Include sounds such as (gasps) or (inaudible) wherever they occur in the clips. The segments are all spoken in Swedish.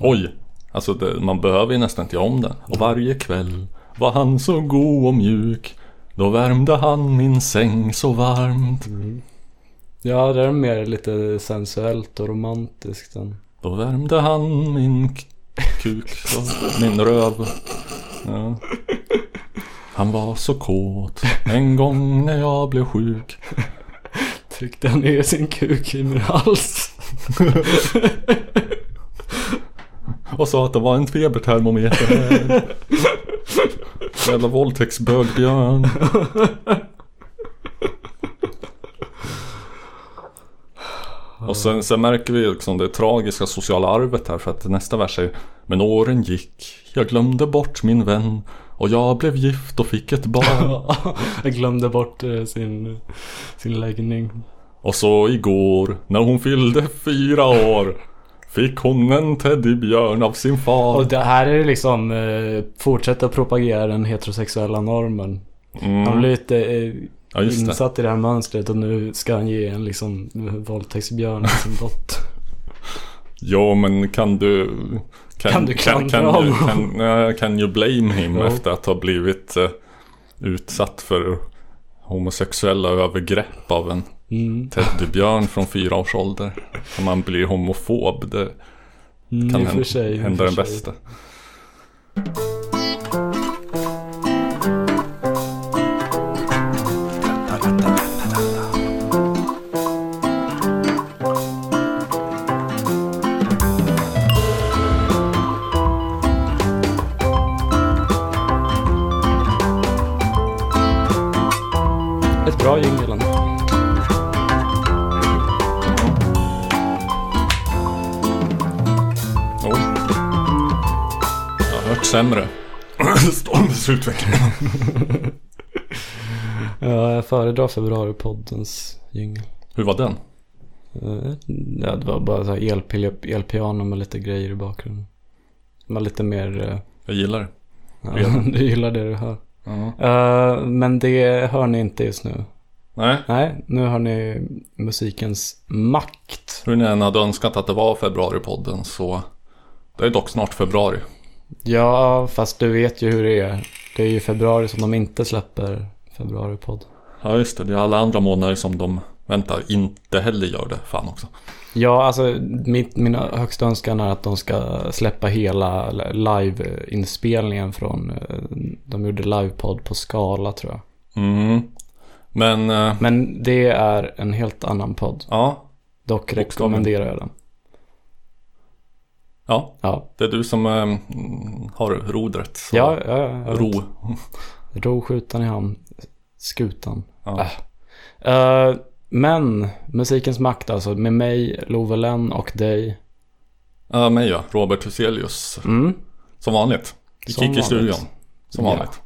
Oj, alltså det, man behöver ju nästan inte om den. Och varje kväll var han så god och mjuk. Då värmde han min säng så varmt. Ja, det är mer lite sensuellt och romantiskt. än- Då värmde han min kuk min röv. Ja. Han var så kåt en gång när jag blev sjuk. Tryckte han ner sin kuk i min hals. (laughs) Och sa att det var en febertermometer. (laughs) Jävla våldtäktsbögbjörn. Och sen, sen märker vi liksom det tragiska sociala arvet här för att nästa vers är Men åren gick, jag glömde bort min vän och jag blev gift och fick ett barn. (laughs) Jag glömde bort eh, sin, sin läggning. Och så igår, när hon fyllde fyra år Fick hon en teddybjörn av sin far Och det här är liksom eh, fortsätta propagera den heterosexuella normen. Han mm. blir lite eh, Ja just det insatt i det här mönstret och nu ska han ge en liksom våldtäktsbjörn till sin dotter. (laughs) Jo men kan du Kan du kan, klandra kan, honom? kan, kan, kan you blame him Jo. efter att ha blivit eh, utsatt för homosexuella övergrepp av en Mm. teddybjörn från fyra års ålder? Kan man bli homofob? Det Mm, kan hända, sig, hända den sig. bästa. Sämre. (clears throat) Stormens utveckling. (laughs) Ja, jag föredrar februaripoddens jingel. Hur var den? Eh, Ja, det var bara så här elpil- elpiano med lite grejer i bakgrunden. Men lite mer... eh, Jag gillar det. Ja, (laughs) du gillar det du hör. Ja. Eh, men det hör ni inte just nu. Nej, Nej, nu har ni musikens makt. hur ni än hade önskat att det var februaripodden så det är dock snart februari. Ja, fast du vet ju hur det är. Det är ju februari som de inte släpper februaripodd. Ja just det, det är alla andra månader som de väntar inte heller gör det. Fan också. Ja, alltså mitt, min högsta önskan är att de ska släppa hela live-inspelningen från... eh, De gjorde livepodd på Skala tror jag. Mm. Men eh, Men det är en helt annan podd. ja, Dock rekommenderar jag den. Ja, Ja, det är du som eh, mm, har rodret. Så ja, ja, ja ro. (laughs) Ro skjutan i hamn. Skutan. Ja. Eh, men musikens makt alltså med mig, Lovelen och dig. Ja, mig ja, Robert Huselius. Mm. Som vanligt. I Som vanligt. studion. Som Ja. vanligt.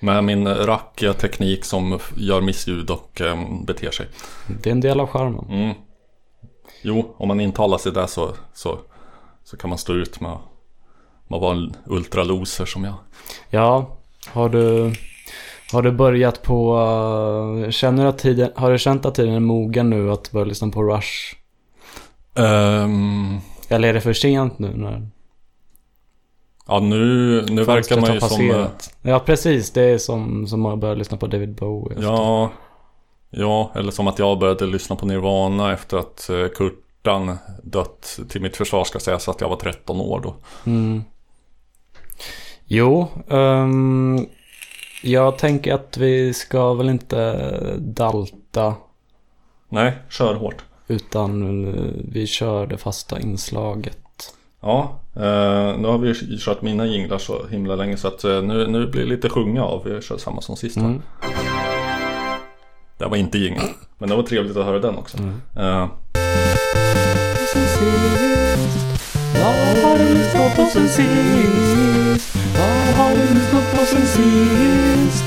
Med min rackiga teknik som gör missljud och eh, beter sig. Det är en del av charmen. Mm. Jo, om man intalar sig där så, så, så kan man stå ut med, med att vara en ultraloser som jag. Ja, har du, har du börjat på, eh, känner du att tiden, har du känt att tiden är mogen nu att börja lyssna på Rush? Ehm, Eller är det för sent nu när ja, nu, nu verkar man ju som... passerat? Ja, precis. Det är som, som att börja lyssna på David Bowie. Ja, ja, eller som att jag började lyssna på Nirvana efter att eh, Kurtan dött. Till mitt försvar ska sägas att jag var 13 år då. Mm. Jo, ehm, jag tänker att vi ska väl inte dalta Nej, kör hårt. utan eh, vi kör det fasta inslaget. Ja, eh, nu har vi kört mina jinglar så himla länge så att eh, nu, nu blir det lite sjunga av. Vi kör samma som sist? Mm. Det var inte jingel, men det var trevligt att höra den också. Mm. Eh, sist, vad har du lyssnat på sen sist? Vad har du lyssnat på sen sist?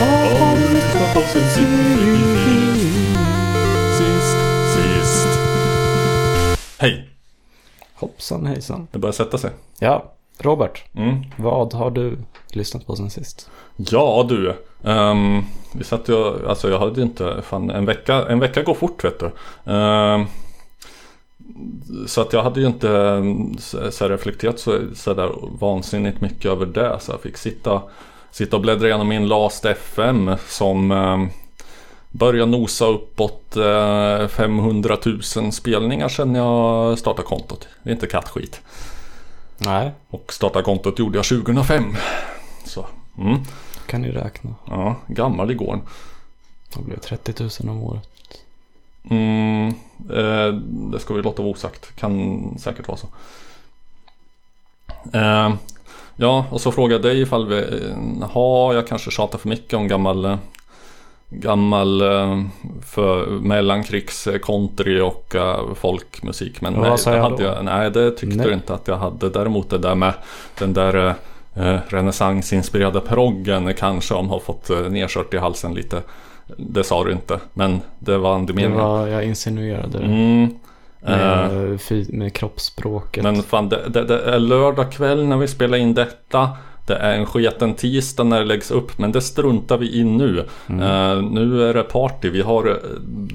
Vad har du lyssnat på sen sist? sist, sist. Hej, Hoppsan hejsan. det börjar sätta sig. Ja, Robert, Mm. vad har du lyssnat på sen sist? Ja du, ehm, vi satt ju, alltså jag hade ju inte, fan en vecka, en vecka går fort vet du. Ehm, så att jag hade ju inte mm, så, reflekterat så, så där vansinnigt mycket över det. Så jag fick sitta, sitta och bläddra igenom min Last FM som eh, börjar nosa uppåt eh, 500 000 spelningar sedan jag startade kontot. Det är inte kattskit. Nej, Och starta kontot gjorde jag 2005. Så, mm, kan ni räkna. ja, gammal igår. Det blir 30 000 om året. Mm, eh, det ska vi låta vara osagt. Kan säkert vara så. Eh, ja, och så frågade jag dig ifall vi eh, har jag kanske tjatat för mycket om gammal eh, Gammal eh, för mellankrigs country och folkmusik. Men nej, det hade då? jag, nej, det tyckte Nej. du inte att jag hade. Däremot det där med den där eh, renässansinspirerade proggen kanske om har fått eh, nedkört i halsen lite. Det sa du inte, men det var Det andemeningen. var, jag insinuerade det. Mm. Eh, Med, fy- med kroppsspråket. men fan, det, det, det är lördag kväll när vi spelar in detta. Det är en sketen tisdag när det läggs upp, men det struntar vi i nu. Eh, nu är det party. Vi har eh,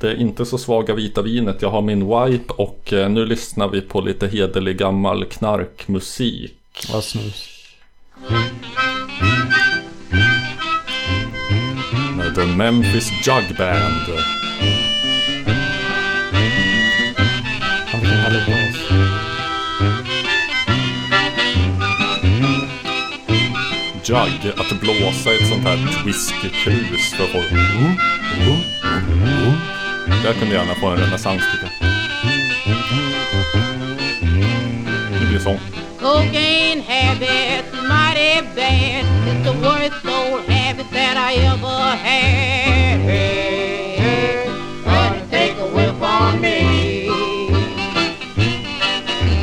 det inte så svaga vita vinet. Jag har min wipe och eh, nu lyssnar vi på lite hederlig gammal knarkmusik. Vad snus. Med The Memphis Jug Band. Jug, att blåsa i ett sånt här whiskykrus för folk. Där kunde jag gärna få en renässans tycker jag. Det blir sång. Cocaine habit, mighty bad. It's the worst old habit that I ever had. Gonna take a whiff on me.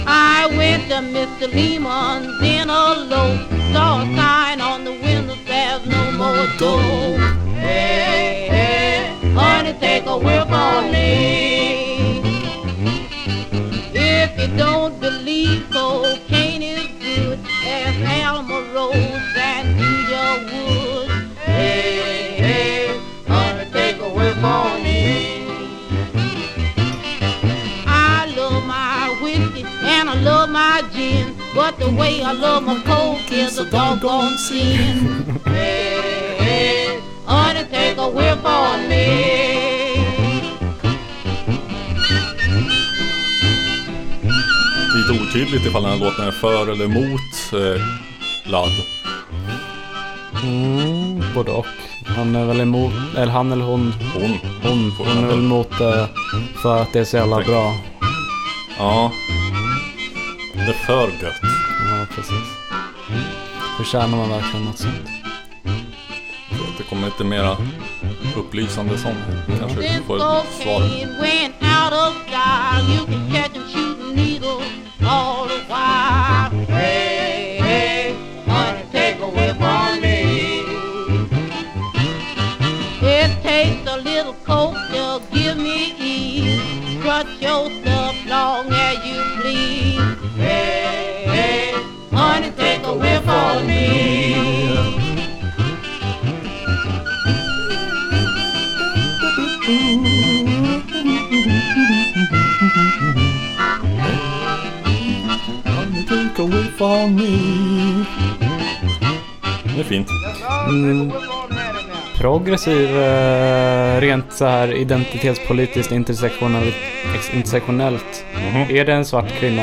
I went to Mr. Lehman's in a low. Saw a sign on the window, there's no more dough. Hey, hey, honey, take a whiff on me. If you don't believe is ask Alma Rose and Julia Wood. Hey, hey, honey, take a whiff on me. I love my whiskey and I love my gin, but the way I love my coke is a doggone sin. Hey, hey, honey, take a whiff on me. Otydligt ifall den här låten är för eller emot eh, ladd. Mm, både och. Han är väl emot, eller han eller hon, Hon. hon, hon är väl emot det för att det är så jävla Tack. bra. Ja. Det är för gött. Ja, precis. Förtjänar man verkligen något sånt? Så att det kommer lite mera upplysande sång. Kanske vi får ett svar. All the while. Hey, hey, honey, take a whiff on me. It takes a little coke to give me ease. Strut your stuff long as you please. Hey, hey, honey, take a whiff on me. Me. Det är fint. Mm, progressiv, eh, rent så här identitetspolitiskt intersektionellt. intersektionellt. Mhm. Är det en svart kvinna?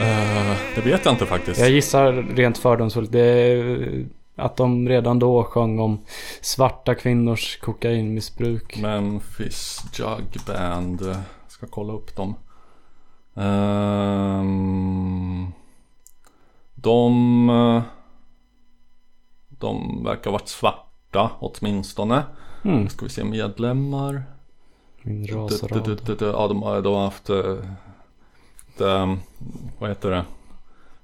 Eh, det vet jag inte faktiskt. Jag gissar rent fördomsfullt. Det är att de redan då sjöng om svarta kvinnors kokainmissbruk. Memphis Jug Band. eh, Ska kolla upp dem. Ehm, de... De verkar ha varit svarta åtminstone. Mm, Ska vi se medlemmar. min Ja, de har, de har haft... eh, det, vad heter det?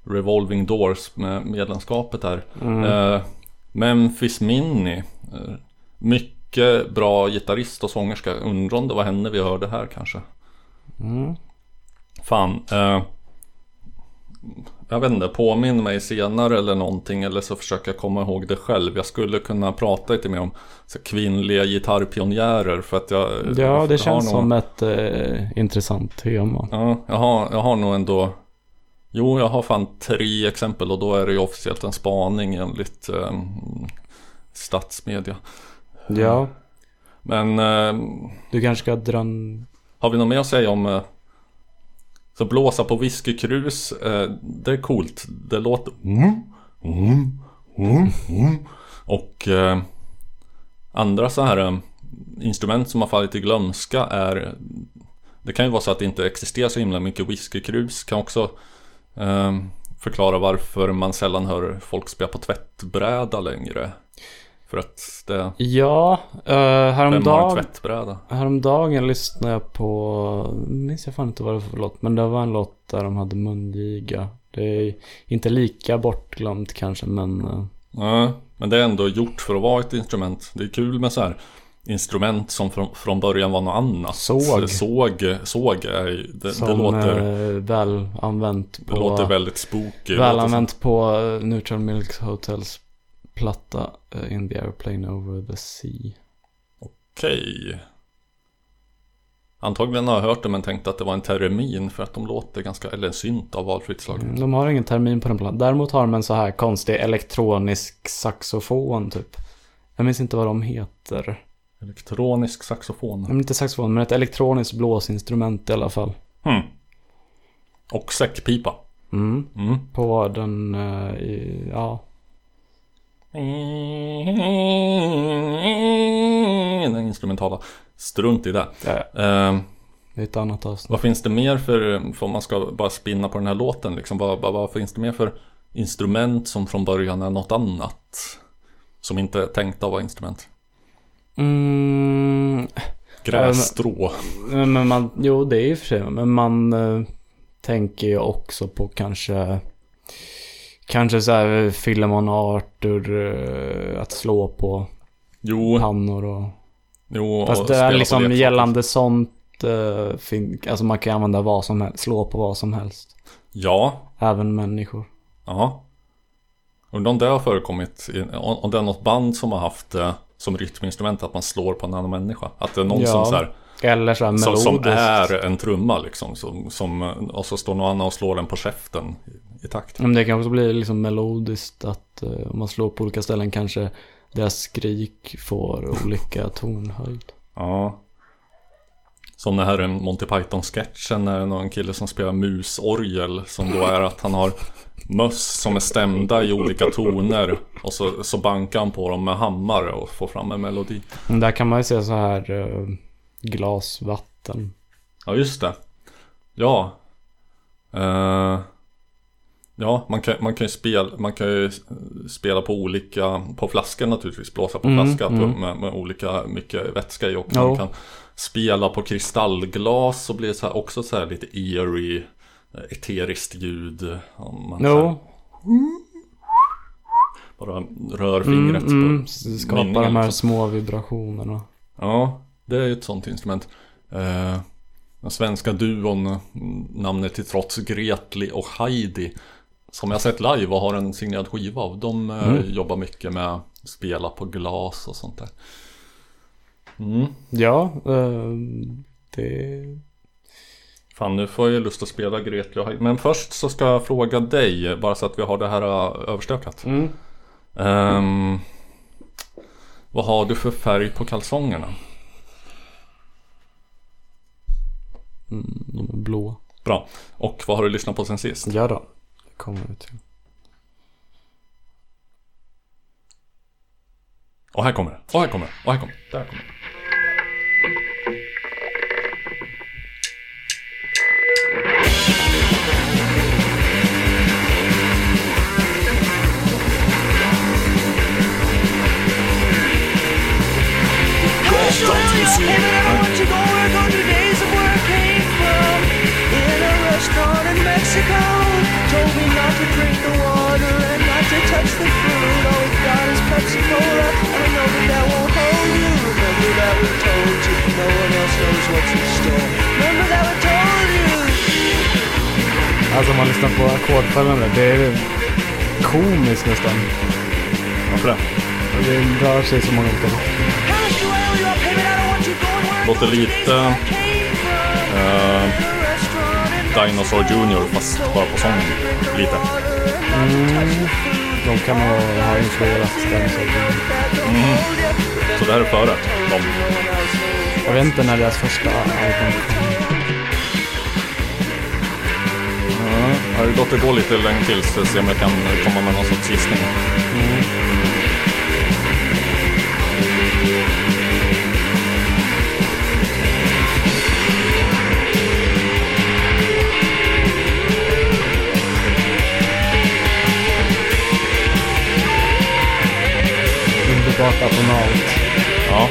Revolving Doors med medlemskapet där. Mm. Eh, Memphis Minnie. Eh, mycket bra gitarrist och sångerska. Undrar om det var henne vi hörde här kanske. Mm. Fan. Eh, jag vet inte, påminn mig senare eller någonting eller så försöker jag komma ihåg det själv. Jag skulle kunna prata lite mer om så, kvinnliga gitarrpionjärer för att jag... Ja, jag det känns nog, som ett eh, intressant tema. Ja, jag har, jag har nog ändå... Jo, jag har fan tre exempel och då är det ju officiellt en spaning enligt eh, statsmedia. Ja, Men eh, du kanske ska dra en... har vi något mer att säga om eh, så blåsa på whiskykrus, eh, det är coolt. Det låter... Mm, mm, mm. Och eh, andra så här eh, instrument som har fallit i glömska är Det kan ju vara så att det inte existerar så himla mycket whiskykrus. Kan också eh, förklara varför man sällan hör folk spela på tvättbräda längre. För att det... Ja, uh, häromdagen, tvättbräda? häromdagen lyssnade jag på, minns jag fan inte vad det var för låt, men det var en låt där de hade mungiga. Det är inte lika bortglömt kanske, men eh, Ja, men det är ändå gjort för att vara ett instrument. Det är kul med så här instrument som från, från början var något annat. Såg. Såg, såg är, det, som det, låter, eh, väl använt det på, låter väldigt spooky. Det väl använt på eh, Neutral Milk Hotels platta eh, In the Airplane Over the Sea. Okej. Antagligen har jag hört det men tänkte att det var en termin för att de låter ganska, eller en synt av valfritt slag. Mm, De har ingen termin på den plattan. Däremot har de en så här konstig elektronisk saxofon typ. Jag minns inte vad de heter. Elektronisk saxofon. Men inte saxofon, men ett elektroniskt blåsinstrument i alla fall. Hmm. Och säckpipa. Mm. Mm. På den, eh, i, ja. Den instrumentala. Strunt i det. ja. Ehm, Det är ett annat avsnitt. Vad finns det mer för, för om man ska bara spinna på den här låten liksom, vad, vad, vad finns det mer för instrument som från början är något annat? Som inte är tänkta att vara instrument? Mm, Grässtrå. men man, jo det är ju för sig, men man eh, tänker ju också på kanske Kanske så här Philemon Arthur, eh, att slå på Jo, pannor och jo Fast och det är liksom leksaker. gällande sånt eh, Alltså man kan ju använda vad som helst, slå på vad som helst Ja, Även människor ja. Undrar om det har förekommit, om det är något band som har haft det som rytminstrument att man slår på en annan människa. Att det är någon Ja, som så här, Eller så här som, melodiskt som är en trumma liksom. Som, som, och så står någon annan och slår den på käften i, takt. Men det kan också bli liksom melodiskt att eh, om man slår på olika ställen kanske deras skrik får olika (laughs) tonhöjd. Ja. Som den här Monty Python-sketchen när det är någon kille som spelar musorgel. Som då är att han har möss som är stämda i olika toner. Och så, så bankar han på dem med hammare och får fram en melodi. Men där kan man ju se så här eh, glasvatten. Ja, just det. Ja. Eh, ja, man kan, man kan ju spela, man kan ju spela på olika, på flaskor naturligtvis, blåsa på Mm, flaska mm. Med, med olika, mycket vätska i och Jo. man kan spela på kristallglas så blir så här, också så här lite eerie, eteriskt ljud. Om man så här bara rör mm, fingret mm, på s- skapa mynningen, de här små vibrationerna. Ja, det är ju ett sånt instrument. Eh, den svenska duon, mm, namnet till trots, Gretli och Heidi. Som jag sett live och har en signerad skiva av. De eh, Mm. jobbar mycket med spela på glas och sånt där. Mm. Ja, eh, det... Fan, nu får jag ju lust att spela Gretli och Heidi. Men först så ska jag fråga dig, bara så att vi har det här eh, överstökat. Mm. Ehm, vad har du för färg på kalsongerna? Mm, blå. Bra. Och vad har du lyssnat på sen sist? Ja då, kommer vi till. Och här kommer det. Och här kommer det. Och här kommer det. Där kommer det. Mexico told me not to drink the water and not to touch the food. Oh, All we've got is Pepsi Cola. I know that that won't hold you. Remember that we told you. No one else knows what's in store. Remember that we told you. Alltså man lyssnar på ackordföljden där. Det är komiskt nästan. Varför det? Det rör sig så många olika Låter lite... Uh Dinosaur Junior fast bara på sången. Lite. Mm. De kan nog ha influerat den saken. Så det här är före dem. Jag vet inte när deras första album kom. Ja, jag låter gå lite länge till så se om jag kan komma med någon sorts gissning. Underbart atonalt. Ja.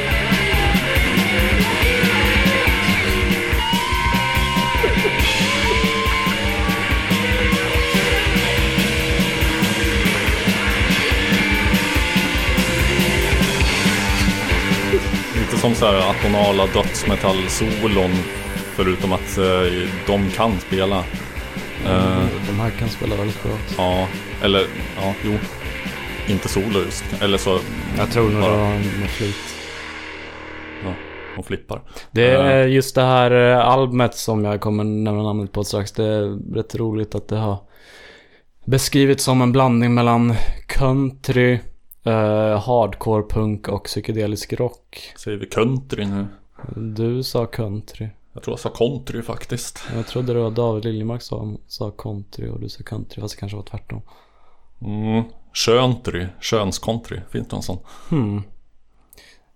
Lite som så här atonala dödsmetall-solon Förutom att eh, de kan spela. Eh, De här kan spela väldigt bra ja, eller ja, jo. Inte solo just. Eller så, Jag tror nog det var med flit. ja, de flippar. Det är just det här eh, albumet som jag kommer nämna namnet på strax. Det är rätt roligt att det har beskrivits som en blandning mellan country, eh, hardcore punk och psykedelisk rock. Säger vi country nu? Du sa country. Jag tror jag sa country faktiskt. Jag trodde det var David Liljemark som sa country och du sa country. Fast det kanske var tvärtom. Mm. Köntry, könscountry, finns det en sån? Hmm.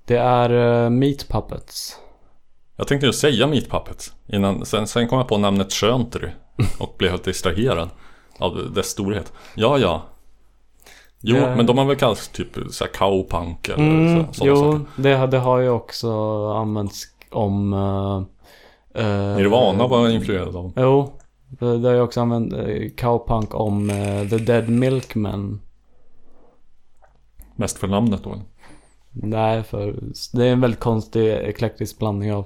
Det är uh, Meat Puppets. Jag tänkte ju säga Meat Puppets innan, sen, sen kom jag på namnet Köntry och blev helt distraherad av dess storhet. Ja, ja. Jo, Det- men de har väl kallats typ så här cowpunk eller Mm, så, sådana jo, saker. det, det har ju också använts om... Uh, Nirvana var influerad av. Jo, det, har ju också använt uh, cowpunk om eh, The Dead Milkmen. Mest för namnet då. Nej, för det är en väldigt konstig eklektisk blandning av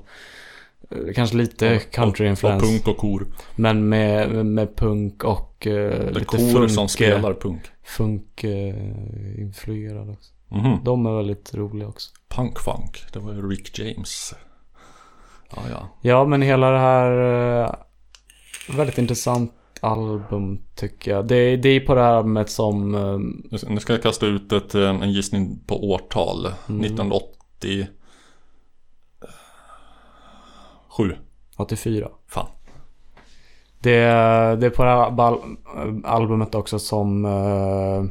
eh, Kanske lite country-influens. punk och kor. Men med, med punk och uh, lite kor funk, som spelar punk. funk uh, influerad också. Mhm. De är väldigt roliga också. Punk funk, det var ju Rick James. Ja, ja. Ja, men hela det här eh, Väldigt intressant album tycker jag. Det, det är på det här albumet som eh, Nu ska- jag kasta ut ett, eh, en gissning på årtal. Mm. 1987. 84. Fan. Det, det är på det här bal- albumet också som eh,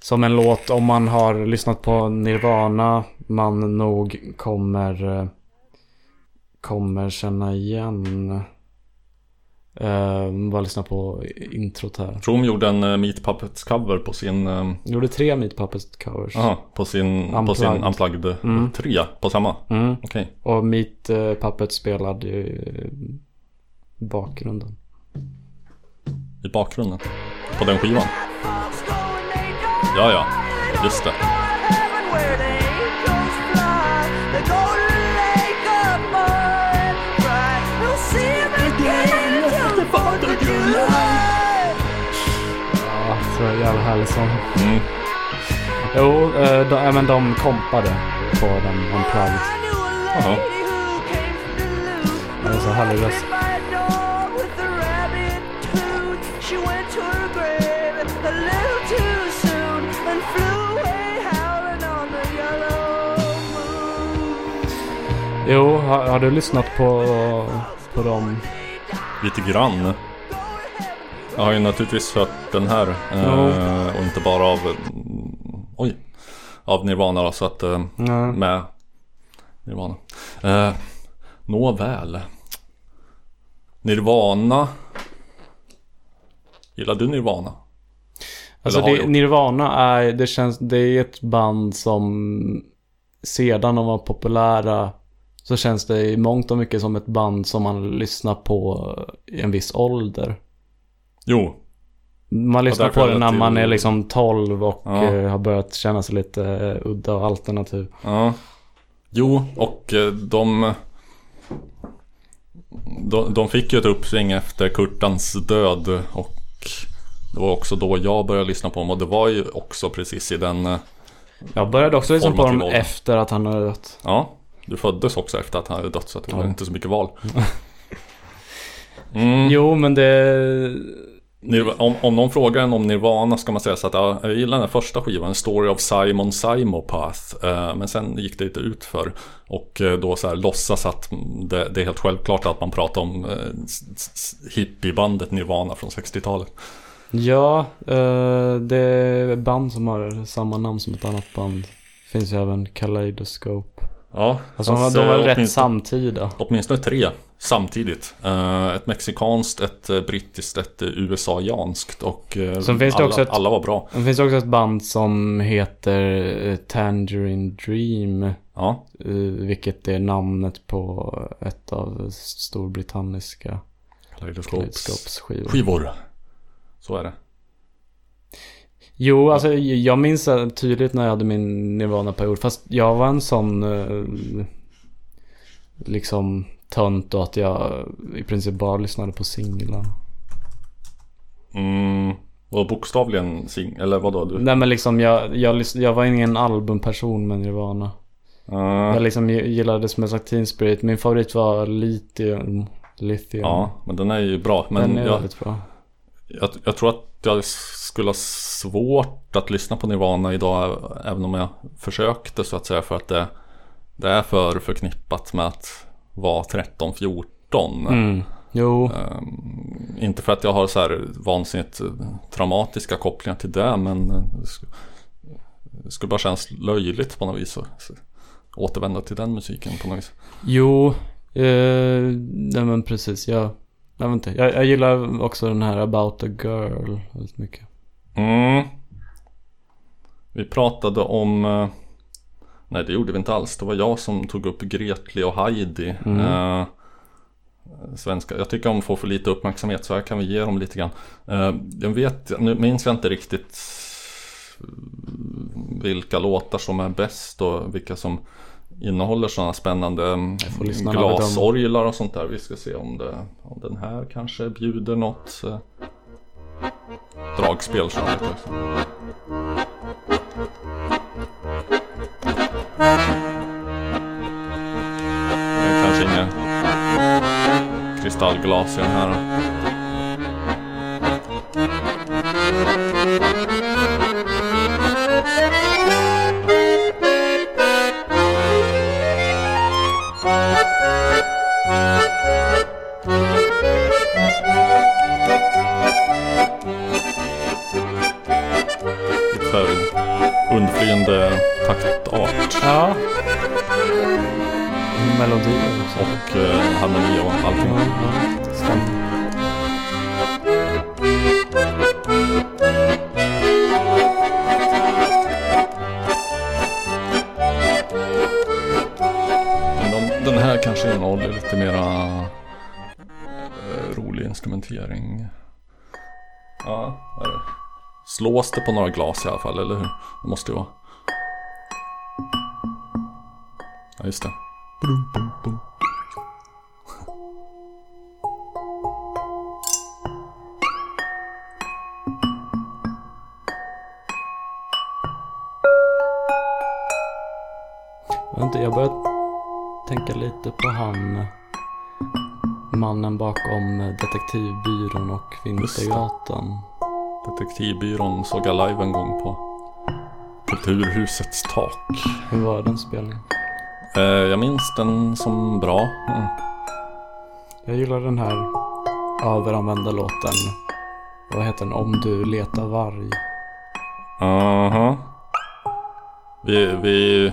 Som en låt om man har lyssnat på Nirvana Man nog kommer eh, Kommer känna igen eh, Bara lyssna på introt här Jag tror gjorde en uh, Meat Puppets cover på sin, um, Gjorde tre Meat Puppets covers aha, på sin, på sin Unplugged. Unplugged Mm. 3 på samma. mm. Okej. Och Meat uh, Puppet spelade ju i bakgrunden. I bakgrunden. På den skivan. Ja, ja. Just det. Så jävla härlig sång. Mm. Jo, eh, de, även de kompade på den Unplugged. Jaha. Det är så härlig röst. Jo, har, har du lyssnat på, på dem? Lite grann. Jag har ju naturligtvis hört den här. eh, och inte bara av... mm, Oj. Av Nirvana då, så att... eh, med Nirvana. Eh, Nåväl. Nirvana. Gillar du Nirvana? Alltså Eller det? Nirvana är, det känns, det är ett band som sedan de var populära så känns det i mångt och mycket som ett band som man lyssnar på i en viss ålder. Jo, Man lyssnar på det när till- man är liksom 12 och Ja. eh, har börjat känna sig lite eh, udda och alternativ. ja. Jo, och eh, de... de, de fick ju ett uppsving efter Kurtans död och det var också då jag började lyssna på dem och det var ju också precis i den Jag började också lyssna på dem efter att han hade dött. Ja, du föddes också efter att han hade dött så det var Ja. inte så mycket val. (laughs) Mm. Jo, men det... Om, om någon frågar en om Nirvana ska man säga så att ja, jag gillar den första skivan, Story of Simon Simopath. Eh, men sen gick det lite ut för Och eh, då så här låtsas att det, det är helt självklart att man pratar om eh, hippiebandet Nirvana från 60-talet. Ja, eh, det är band som har samma namn som ett annat band. Finns ju även Kaleidoscope. Ja, Alltså de var rätt samtida. Åtminstone tre samtidigt. Eh, ett mexikanskt, ett eh, brittiskt, ett eh, USA-janskt och Sen finns det alla, också ett- alla var bra. Det finns också ett band som heter Tangerine Dream. Ja, Vilket är namnet på ett av storbritanniska. Kaleidoscopes skivor. Så är det. Jo, alltså jag minns det tydligt när jag hade min Nirvana-period. Fast jag var en sån liksom tönt då att jag i princip bara lyssnade på singlar. Mm, och bokstavligen sing, eller vadå du? Nej men liksom jag, jag, jag var ingen albumperson med Nirvana. Uh, Jag liksom gillade som sagt Teen Spirit. Min favorit var Lithium. Lithium. ja, men den är ju bra. Men Den är jag, väldigt bra. jag, jag tror att jag skulle ha svårt att lyssna på Nirvana idag även om jag försökte så att säga för att det, det är för förknippat med att vara 13-14. Mm. Jo. Ehm, inte för att jag har så här vansinnigt eh, traumatiska kopplingar till det men eh, det det skulle bara kännas löjligt på något vis att att återvända till den musiken på något vis. Jo. Eh, nej men precis. Jag, jag vet inte. Jag, jag gillar också den här About a Girl väldigt mycket. Mm. Vi pratade om eh, Nej det gjorde vi inte alls. Det var jag som tog upp Gretli och Heidi. Mm. Eh, svenska. Jag tycker de får för lite uppmärksamhet så här kan vi ge dem lite grann. Eh, jag vet, nu minns jag inte riktigt vilka låtar som är bäst och vilka som innehåller sådana spännande mm, glasorglar och sånt där. Vi ska se om, det, om den här kanske bjuder något eh, dragspel. Så. Det är kanske inga kristallglas i den här. Här undflyende taktart Ja. Melodier också. och eh, harmoni och allting. Ja, ja. Stämmer. Men de, den här kanske innehåller lite mera eh, rolig instrumentering. Ja, här är det. Slås det på några glas i alla fall, eller hur? Det måste ju vara. Ja, just det. Bum. Jag, börjar tänka lite på han mannen bakom eh, Detektivbyrån och Vintergatan. Detektivbyrån såg jag live en gång på Kulturhusets tak. Hur var den spelningen? Eh, jag minns den som bra. Mm. Jag gillar den här överanvända låten. Vad heter den? Om du letar varg. Aha. Vi, vi,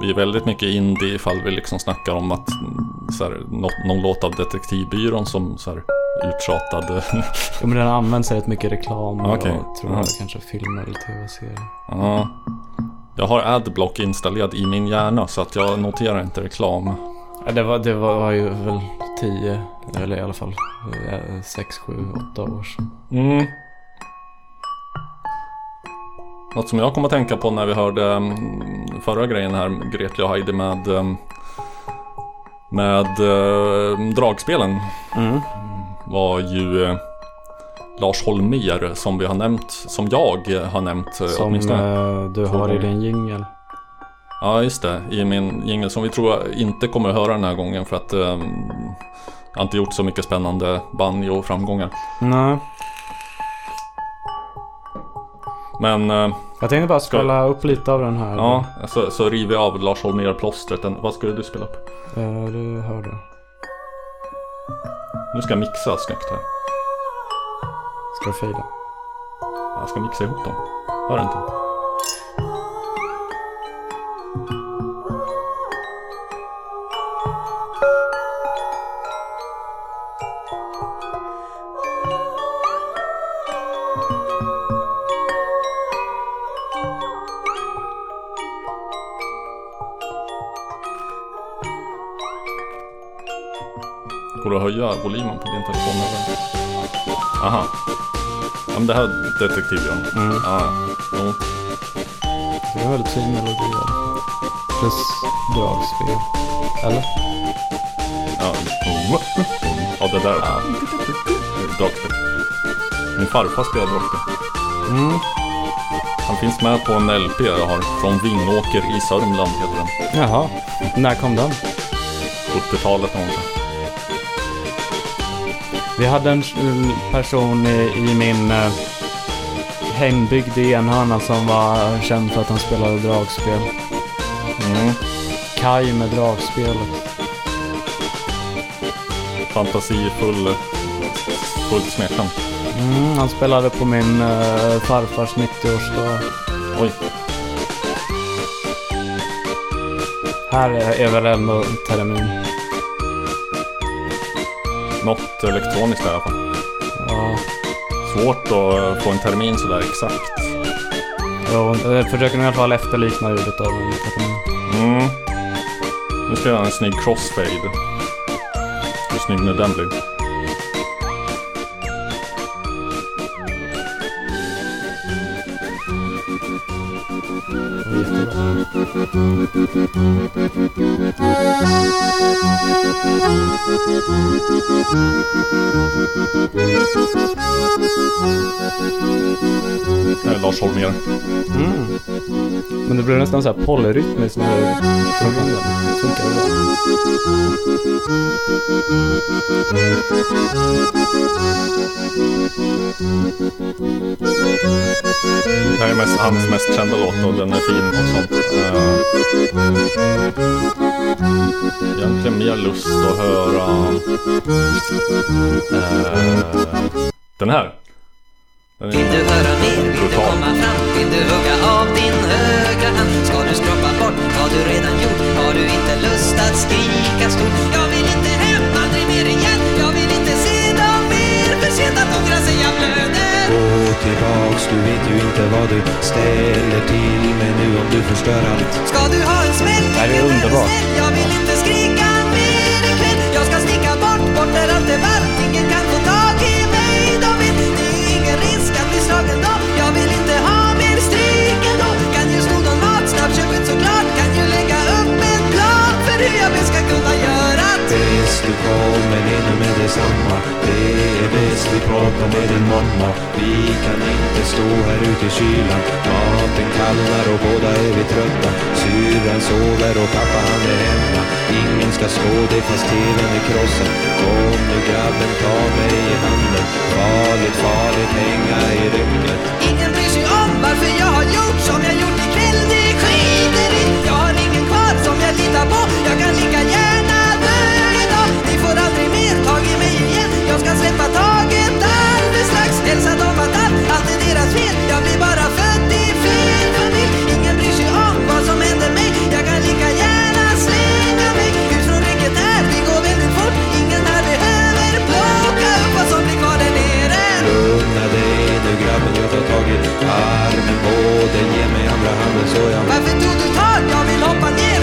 vi är väldigt mycket indie ifall vi liksom snackar om att mm, så här, någon låt av Detektivbyrån som så här, uttjatad. (laughs) Ja men den används i rätt mycket reklam Okej. och tror Ja. jag kanske filmer eller tv-serier. ja. Jag har Adblock installerad i min hjärna så att jag noterar inte reklam. Ja, det var, det var, var ju väl 10, eller i alla fall 6, 7, 8 år sedan. Mm. Något som jag kom att tänka på när vi hörde mm, förra grejen här, Gretli och Heidi med, mm, med eh, dragspelen Mm. Var ju eh, Lars Holmér som vi har nämnt, som jag eh, har nämnt eh, Som åtminstone. eh, du har i din jingel. Ja just det, i min jingel som vi tror jag inte kommer att höra den här gången för att eh, jag har inte gjort så mycket spännande banjo-framgångar. Nej. Men eh, Jag tänkte bara spela upp lite av den här. ja, så, så river vi av Lars Holmér-plåstret. Vad skulle du spela upp? Eh, du hörde. Nu ska jag mixa snyggt här. Ska jag fejda? Jag ska mixa ihop dem. Hör inte? Går det att höja volymen på din telefon eller? Aha. Ja, men det här är detektivbjörn. Mm. Ja, jo. Det är väldigt fin melodi. Plus dragspel. Eller? Ja, ja det där. Dragspel. Min farfar spelar dragspel. Mm. Han finns med på en LP jag har. Från Vingåker i Sörmland heter den. Jaha. När kom den? 70-talet någonting. Vi hade en eh, person i, i min eh, hembygd i Enhörna som var känd för att han spelade dragspel. Mm. Kaj med dragspelet. Fantasifull. Fullt smeknamn. Mm, han spelade på min eh, farfars 90-årsdag. Oj. Här är, är väl ändå termin. Något elektroniskt i alla fall. Ja. Svårt att få en termin sådär exakt. Jo, jag försöker i alla fall efterlikna ljudet av en termin. Mm. Nu ska jag göra en snygg crossfade. Hur snygg nu den blir. Jättebra. Det är Lars Holmér. Mm. Men det blir nästan så här polyrytmiskt när du sjunger. Det funkar bra. Det här är mest, hans mest kända låt och den är fin och eh, sånt. Uh, egentligen mer lust att höra uh, den här. Att skrika stort? Jag vill inte hem, aldrig mer igen Jag vill inte se dem mer För sent att ångra sig, jag blöder Gå tillbaks, du vet ju inte vad du ställer till med nu om du förstör allt. Ska du ha en smäll? Det här är underbart. Jag vill inte skrika mer ikväll Jag ska sticka bort, bort där allt är varmt jag bäst ska kunna göra det Bäst du kommer in med detsamma. Det är bäst vi pratar med din mamma. Vi kan inte stå här ute i kylan. Maten kallnar och båda är vi trötta. Syrran sover och pappa han är hemma. Ingen ska slå dig fast tvn är krossad. Kom nu grabben, ta mig i handen. Farligt, farligt hänga i ryggen. Ingen bryr sig om varför jag har gjort som jag gjort ikväll Det skiter i Jag litar på. Jag kan lika gärna dö idag Ni får aldrig mer tag i mig igen. Jag ska släppa taget alldeles strax. Hälsa dem att allt, allt är deras fel. Jag blir bara född i fel familj. Ingen bryr sig om vad som händer mig. Jag kan lika gärna slänga mig. Ut från räcket här Vi går väldigt fort. Ingen här behöver plocka upp vad som blir kvar där nere. Lugna dig nu grabben, jag tar tag i armen. På dig. Ge mig andra handen så jag Varför tog du tag? Jag vill hoppa ner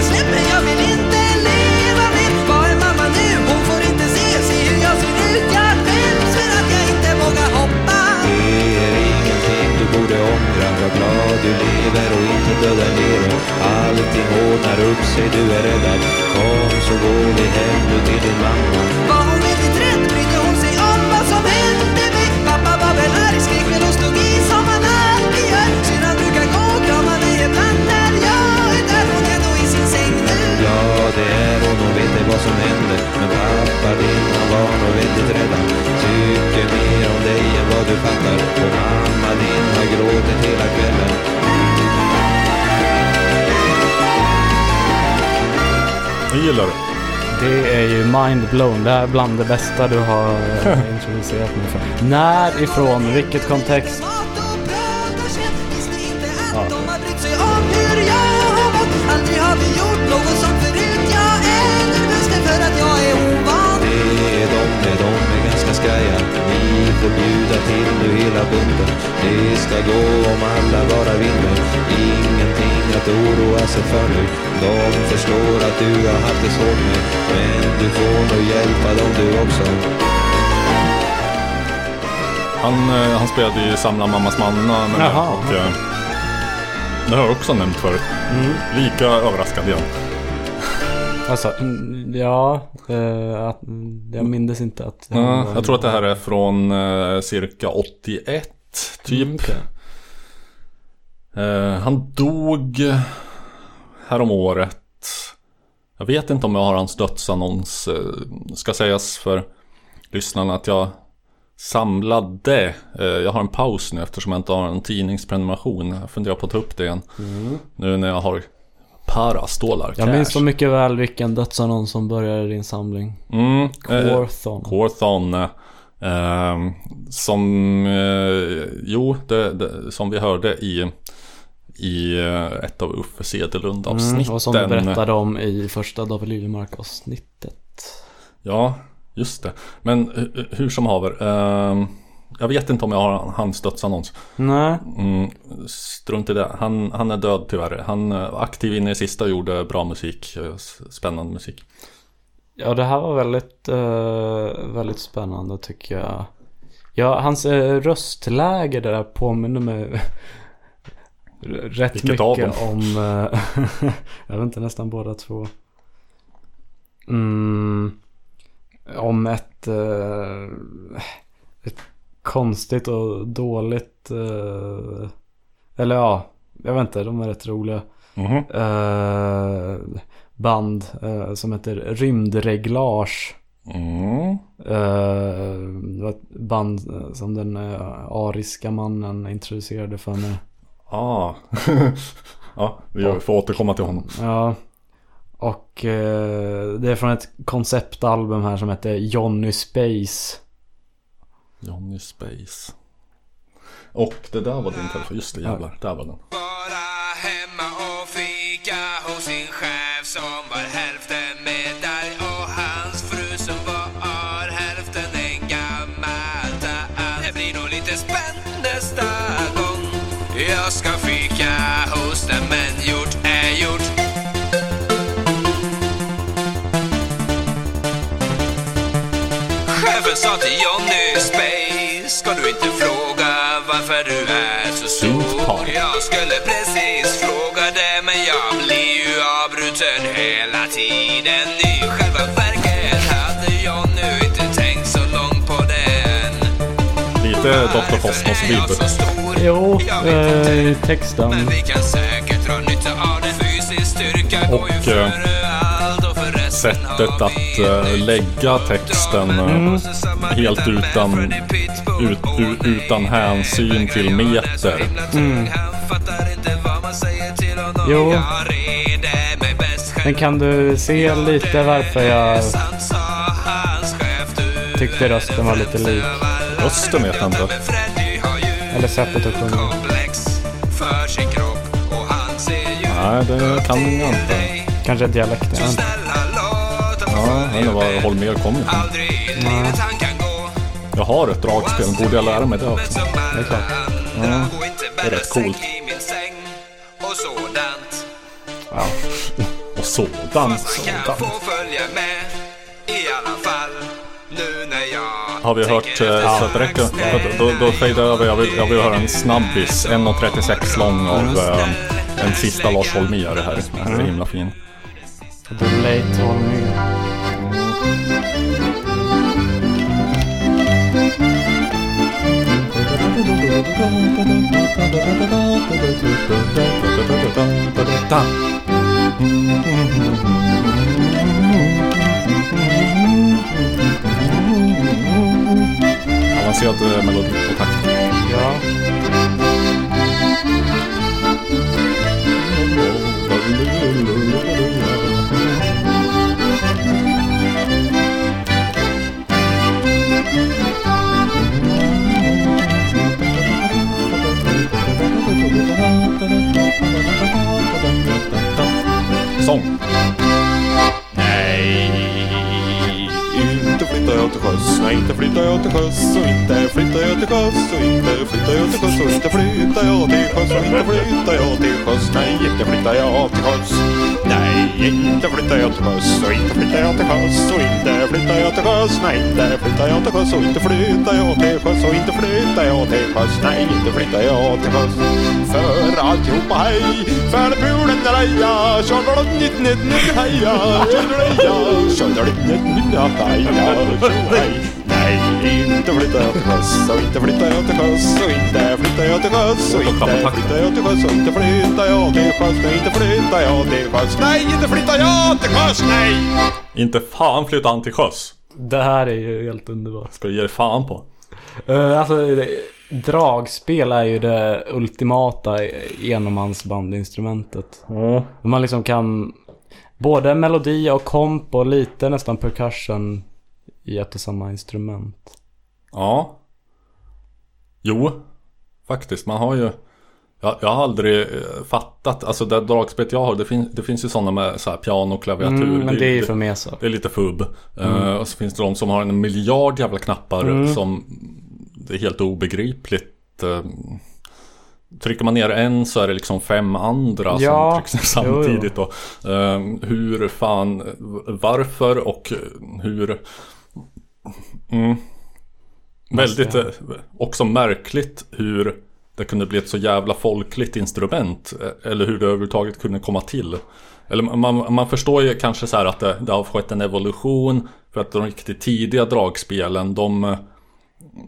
Var glad du lever och inte dödar nere Allting ordnar upp sig, du är räddad Kom så går vi hem nu till din mamma. Var hon väldigt rädd brydde hon sig om vad som hände? Mig Pappa var väl arg, skrek men hon stod i som det är hon, hon vet inte vad som händer Men pappa din, han var väldigt rädd Han Tycker mer om dig än vad du fattar Och mamma din har gråtit hela kvällen Jag gillar det. Det är ju mind blown. Det här är bland det bästa du har (laughs) introducerat mig för. När ifrån? Vilket kontext? Får bjuda till nu hela bunten Det ska gå om alla bara vinner Ingenting att oroa sig för nu De förstår att du har haft det svårt nu Men du får nog hjälpa dem du också Han, eh, han spelade i Samla mammas manna med mig Jaha. och eh, det har jag också nämnt förut. Mm. Lika överraskad igen. Alltså, mm, ja. Eh, mm, jag minns inte att... Ja, jag tror att det här är från eh, cirka 81 typ. Mm, okej. Eh, han dog härom året. Jag vet inte om jag har hans dödsannons. Eh, ska sägas för lyssnarna att jag samlade. Eh, jag har en paus nu eftersom jag inte har en tidningsprenumeration. Jag funderar på att ta upp det igen. Nu när jag har parastålar Jag minns så mycket väl vilken dödsannons som började din samling. Mm, eh, Quorthon. Quorthon. Eh, som, eh, jo, det, det, som vi hörde i, i eh, ett av Uffe Cederlund avsnitten. Mm, och som du berättade om i första David Liljemark avsnittet. Ja, just det. Men hu- hur som haver. Eh, jag vet inte om jag har hans dödsannons. Nej. Mm, strunt i det. Han, han är död tyvärr. Han är aktiv in i sista och gjorde bra musik. eh, Spännande musik. Ja, det här var väldigt, eh, väldigt spännande tycker jag. Ja, hans eh, röstläge där påminner mig (laughs) rätt Vilket mycket om, eh, (laughs) jag vet inte, nästan båda två. Mm, om ett, eh, ett konstigt och dåligt, eh, eller ja, jag vet inte, de är rätt roliga. Mhm. Eh, band eh, som heter Rymdreglage. Mm. Eh, det var ett band eh, som den eh, ariska mannen introducerade för mig. Ah. (laughs) ja, vi får återkomma till honom. Ja. Och det är från ett konceptalbum här som heter Johnny Space. Johnny Space. Och det där var din telefon. Just det, jävlar. Där var den. Lite Dr. Cosmos-vibb. Jo, eh, texten. Och, eh, Sättet att eh, lägga texten eh, helt utan, ut, u, utan hänsyn till meter. Jo. Men kan du se lite varför jag tyckte rösten var lite lik? Rösten vet jag inte. Eller sättet att sjunga. Nej, det kan jag inte. Kanske dialekt. Jag inte. Ja, jag var Holmér kommer ifrån. Jag har ett dragspel, borde jag lära mig det också? Det är klart. inte det är rätt coolt. säng och sådant sådant. har vi hört eh, så att det räcker. Då, då, då fejdar jag över. Jag vill, jag vill höra en snabbis, 1.36 lång av mm. eh, en sista Lars Holmér här. Den är så mm. himla fin. Late Holmér. Avancerad eh, melodi på takt. Ja. Sång. Nej, flyttar jag till sjöss. Nej, inte flyttar jag till sjöss. Och inte flyttar jag till sjöss. Och inte flyttar jag till sjöss. Och inte flyttar jag till sjöss. Och inte flyttar jag till sjöss. Nej, inte flyttar jag till sjöss. Nej, inte flyttar jag till sjöss. Och inte flyttar jag till sjöss. Och inte flyttar jag till sjöss. Nej, inte flyttar jag till sjöss. Och inte flyttar jag till sjöss. Och inte flyttar jag till sjöss. Nej, inte flyttar jag till sjöss. För alltihopa hej. För pulen där heja. Tjollalott nitt nitt nitt heja. Tjollalja. Tjollalott nitt nitt heja. Tjohej. Nej, inte flyttar jag till sjöss och inte flyttar jag till sjöss och inte flyttar jag till sjöss och inte flyttar jag till sjöss och inte flyttar jag till sjöss och inte flyttar jag till sjöss. Nej, inte flyttar jag till sjöss, nej! Inte fan flytta han till sjöss. Det här är ju helt underbart. Ska du ge dig fan på. Uh, alltså, det, dragspel är ju det ultimata enmansbandinstrumentet. Man liksom kan både melodi och komp och lite nästan percussion i ett och samma instrument. Ja. Jo. Faktiskt, man har ju jag, jag har aldrig eh, fattat, alltså det dragspelet jag har, det, fin, det finns ju sådana med så här piano klaviatur. Mm, men det är ju för Mesa. Det är lite fubb. Eh, och så finns det de som har en miljard jävla knappar Mm. som det är helt obegripligt. eh, Trycker man ner en så är det liksom fem andra Ja, som trycks ner jo, jo. samtidigt. Och, eh, hur fan, varför och hur... Mm, väldigt eh, också märkligt hur det kunde bli ett så jävla folkligt instrument. eh, Eller hur det överhuvudtaget kunde komma till. Eller man, man förstår ju kanske så här att det, det har skett en evolution. För att de riktigt tidiga dragspelen de, eh,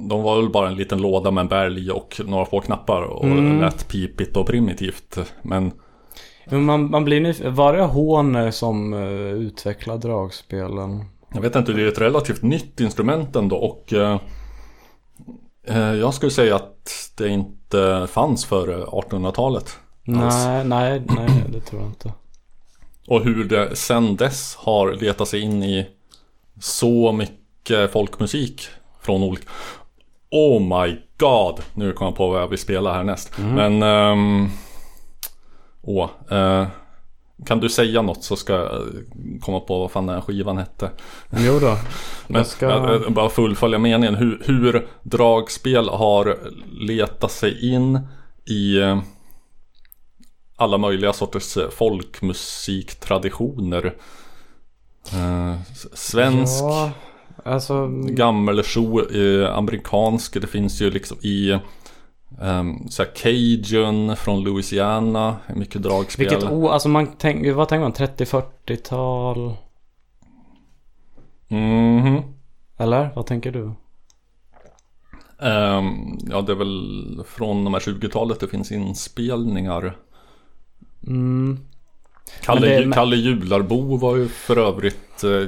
de var väl bara en liten låda med en bälg och några få knappar. Och Mm. lät pipigt och primitivt. Men man, man blir nyfiken. Var det Horner som uh, utvecklade dragspelen? Jag vet inte, det är ett relativt nytt instrument ändå och eh, eh, jag skulle säga att det inte fanns före 1800-talet. alls. Nej, nej, nej, det tror jag inte. Och hur det sen dess har letat sig in i så mycket folkmusik från olika... Oh my god! Nu kom jag på vad jag vill spela härnäst. Men... ehm, åh, eh, kan du säga något så ska jag eh, komma på vad fan den här skivan hette. Jo då. (laughs) Men ska... jag, jag, bara fullfölja meningen. Hur, hur dragspel har letat sig in i eh, alla möjliga sorters eh, folkmusiktraditioner. Eh, svensk, Ja, alltså... gammelsjo, eh, amerikansk. Det finns ju liksom i Um, så Cajun från Louisiana, mycket dragspel. Vilket o... Alltså man tänker... Vad tänker man? 30-40-tal? Mhm. Eller? Vad tänker du? Ehm, ja, det är väl från de här 20-talet det finns inspelningar. Mm. Kalle, det- Kalle Jularbo var ju för övrigt eh,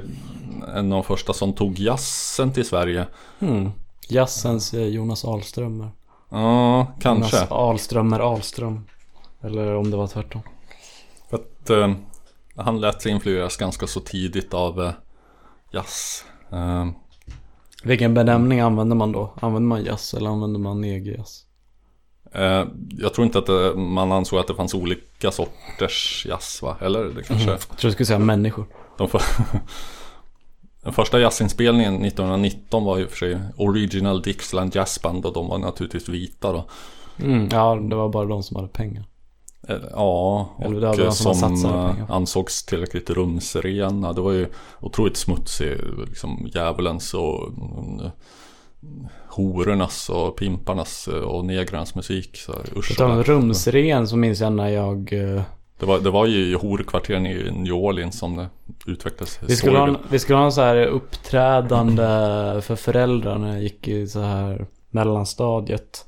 en av de första som tog jazzen till Sverige. Mm. Jazzens eh, Jonas Ahlströmer. Ja, kanske. Jonas Ahlströmer Ahlström. Eller om det var tvärtom. För att eh, han lät sig influeras ganska så tidigt av eh, jazz. Eh, Vilken benämning använder man då? Använder man jazz eller använder man EG-jazz? eh, jag tror inte att det, man ansåg att det fanns olika sorters jazz va? Eller det kanske... Jag tror du skulle säga människor. De. (laughs) Den första jazzinspelningen 1919 var ju för sig Original Dixieland Jazz Band och de var naturligtvis vita då. Mm. Ja, det var bara de som hade pengar. Eh, Ja, och som som, eh, ansågs tillräckligt rumsrena. Det var ju otroligt smutsig, liksom djävulens och mm, horornas och pimparnas eh, och negrarnas musik. Så usch. Utan rumsren så minns jag när jag... Det var, det var ju i horkvarteren i New Orleans som det utvecklades. Vi skulle, ha, en- vi skulle ha en så här uppträdande för föräldrar när jag gick i så här mellanstadiet.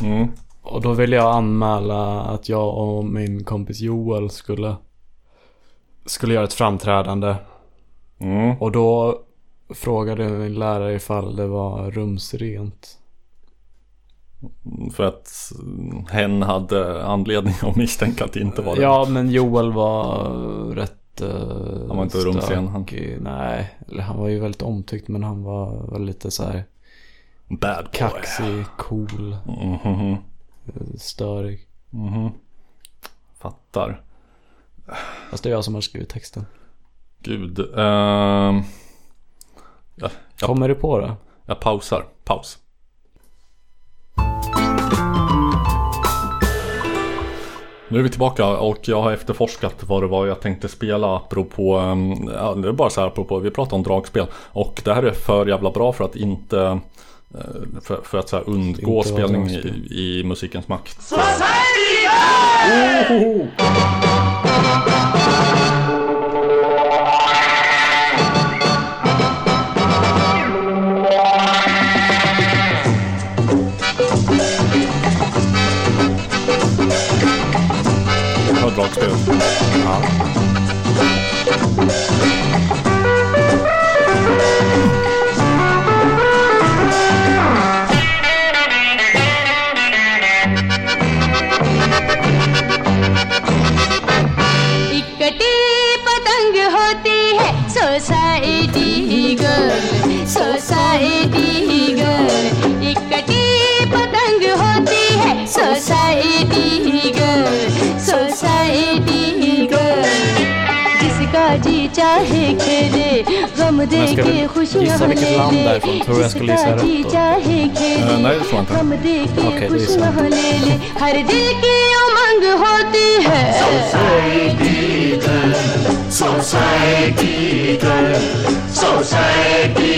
Mm. Och då ville jag anmäla att jag och min kompis Joel skulle skulle göra ett framträdande. Mm. Och då frågade min lärare ifall det var rumsrent. För att mm, hen hade anledning att misstänka att det inte var det. Ja, men Joel var rätt... Uh, Han var inte rumsren, han. Nej, eller han var ju väldigt omtyckt men han var väl lite så här Bad boy. kaxig, cool, Mhm. störig. Mhm. Fattar. Fast det är jag som har skrivit texten. Gud. ehm, ja, jag, Kommer du på det? jag pausar. Paus. Nu är vi tillbaka och jag har efterforskat vad det var jag tänkte spela apropå, ehm, ja, det är bara så här apropå, vi pratar om dragspel. Och det här är för jävla bra för att inte, eh, för, för att så här undgå spelning i, i musikens makt. slags död. चाहे खेले गम दे के खुश ले ले जिसका जी चाहे खेले गम दे के खुश ले ले हर दिल की उमंग होती है। Society girl society girl society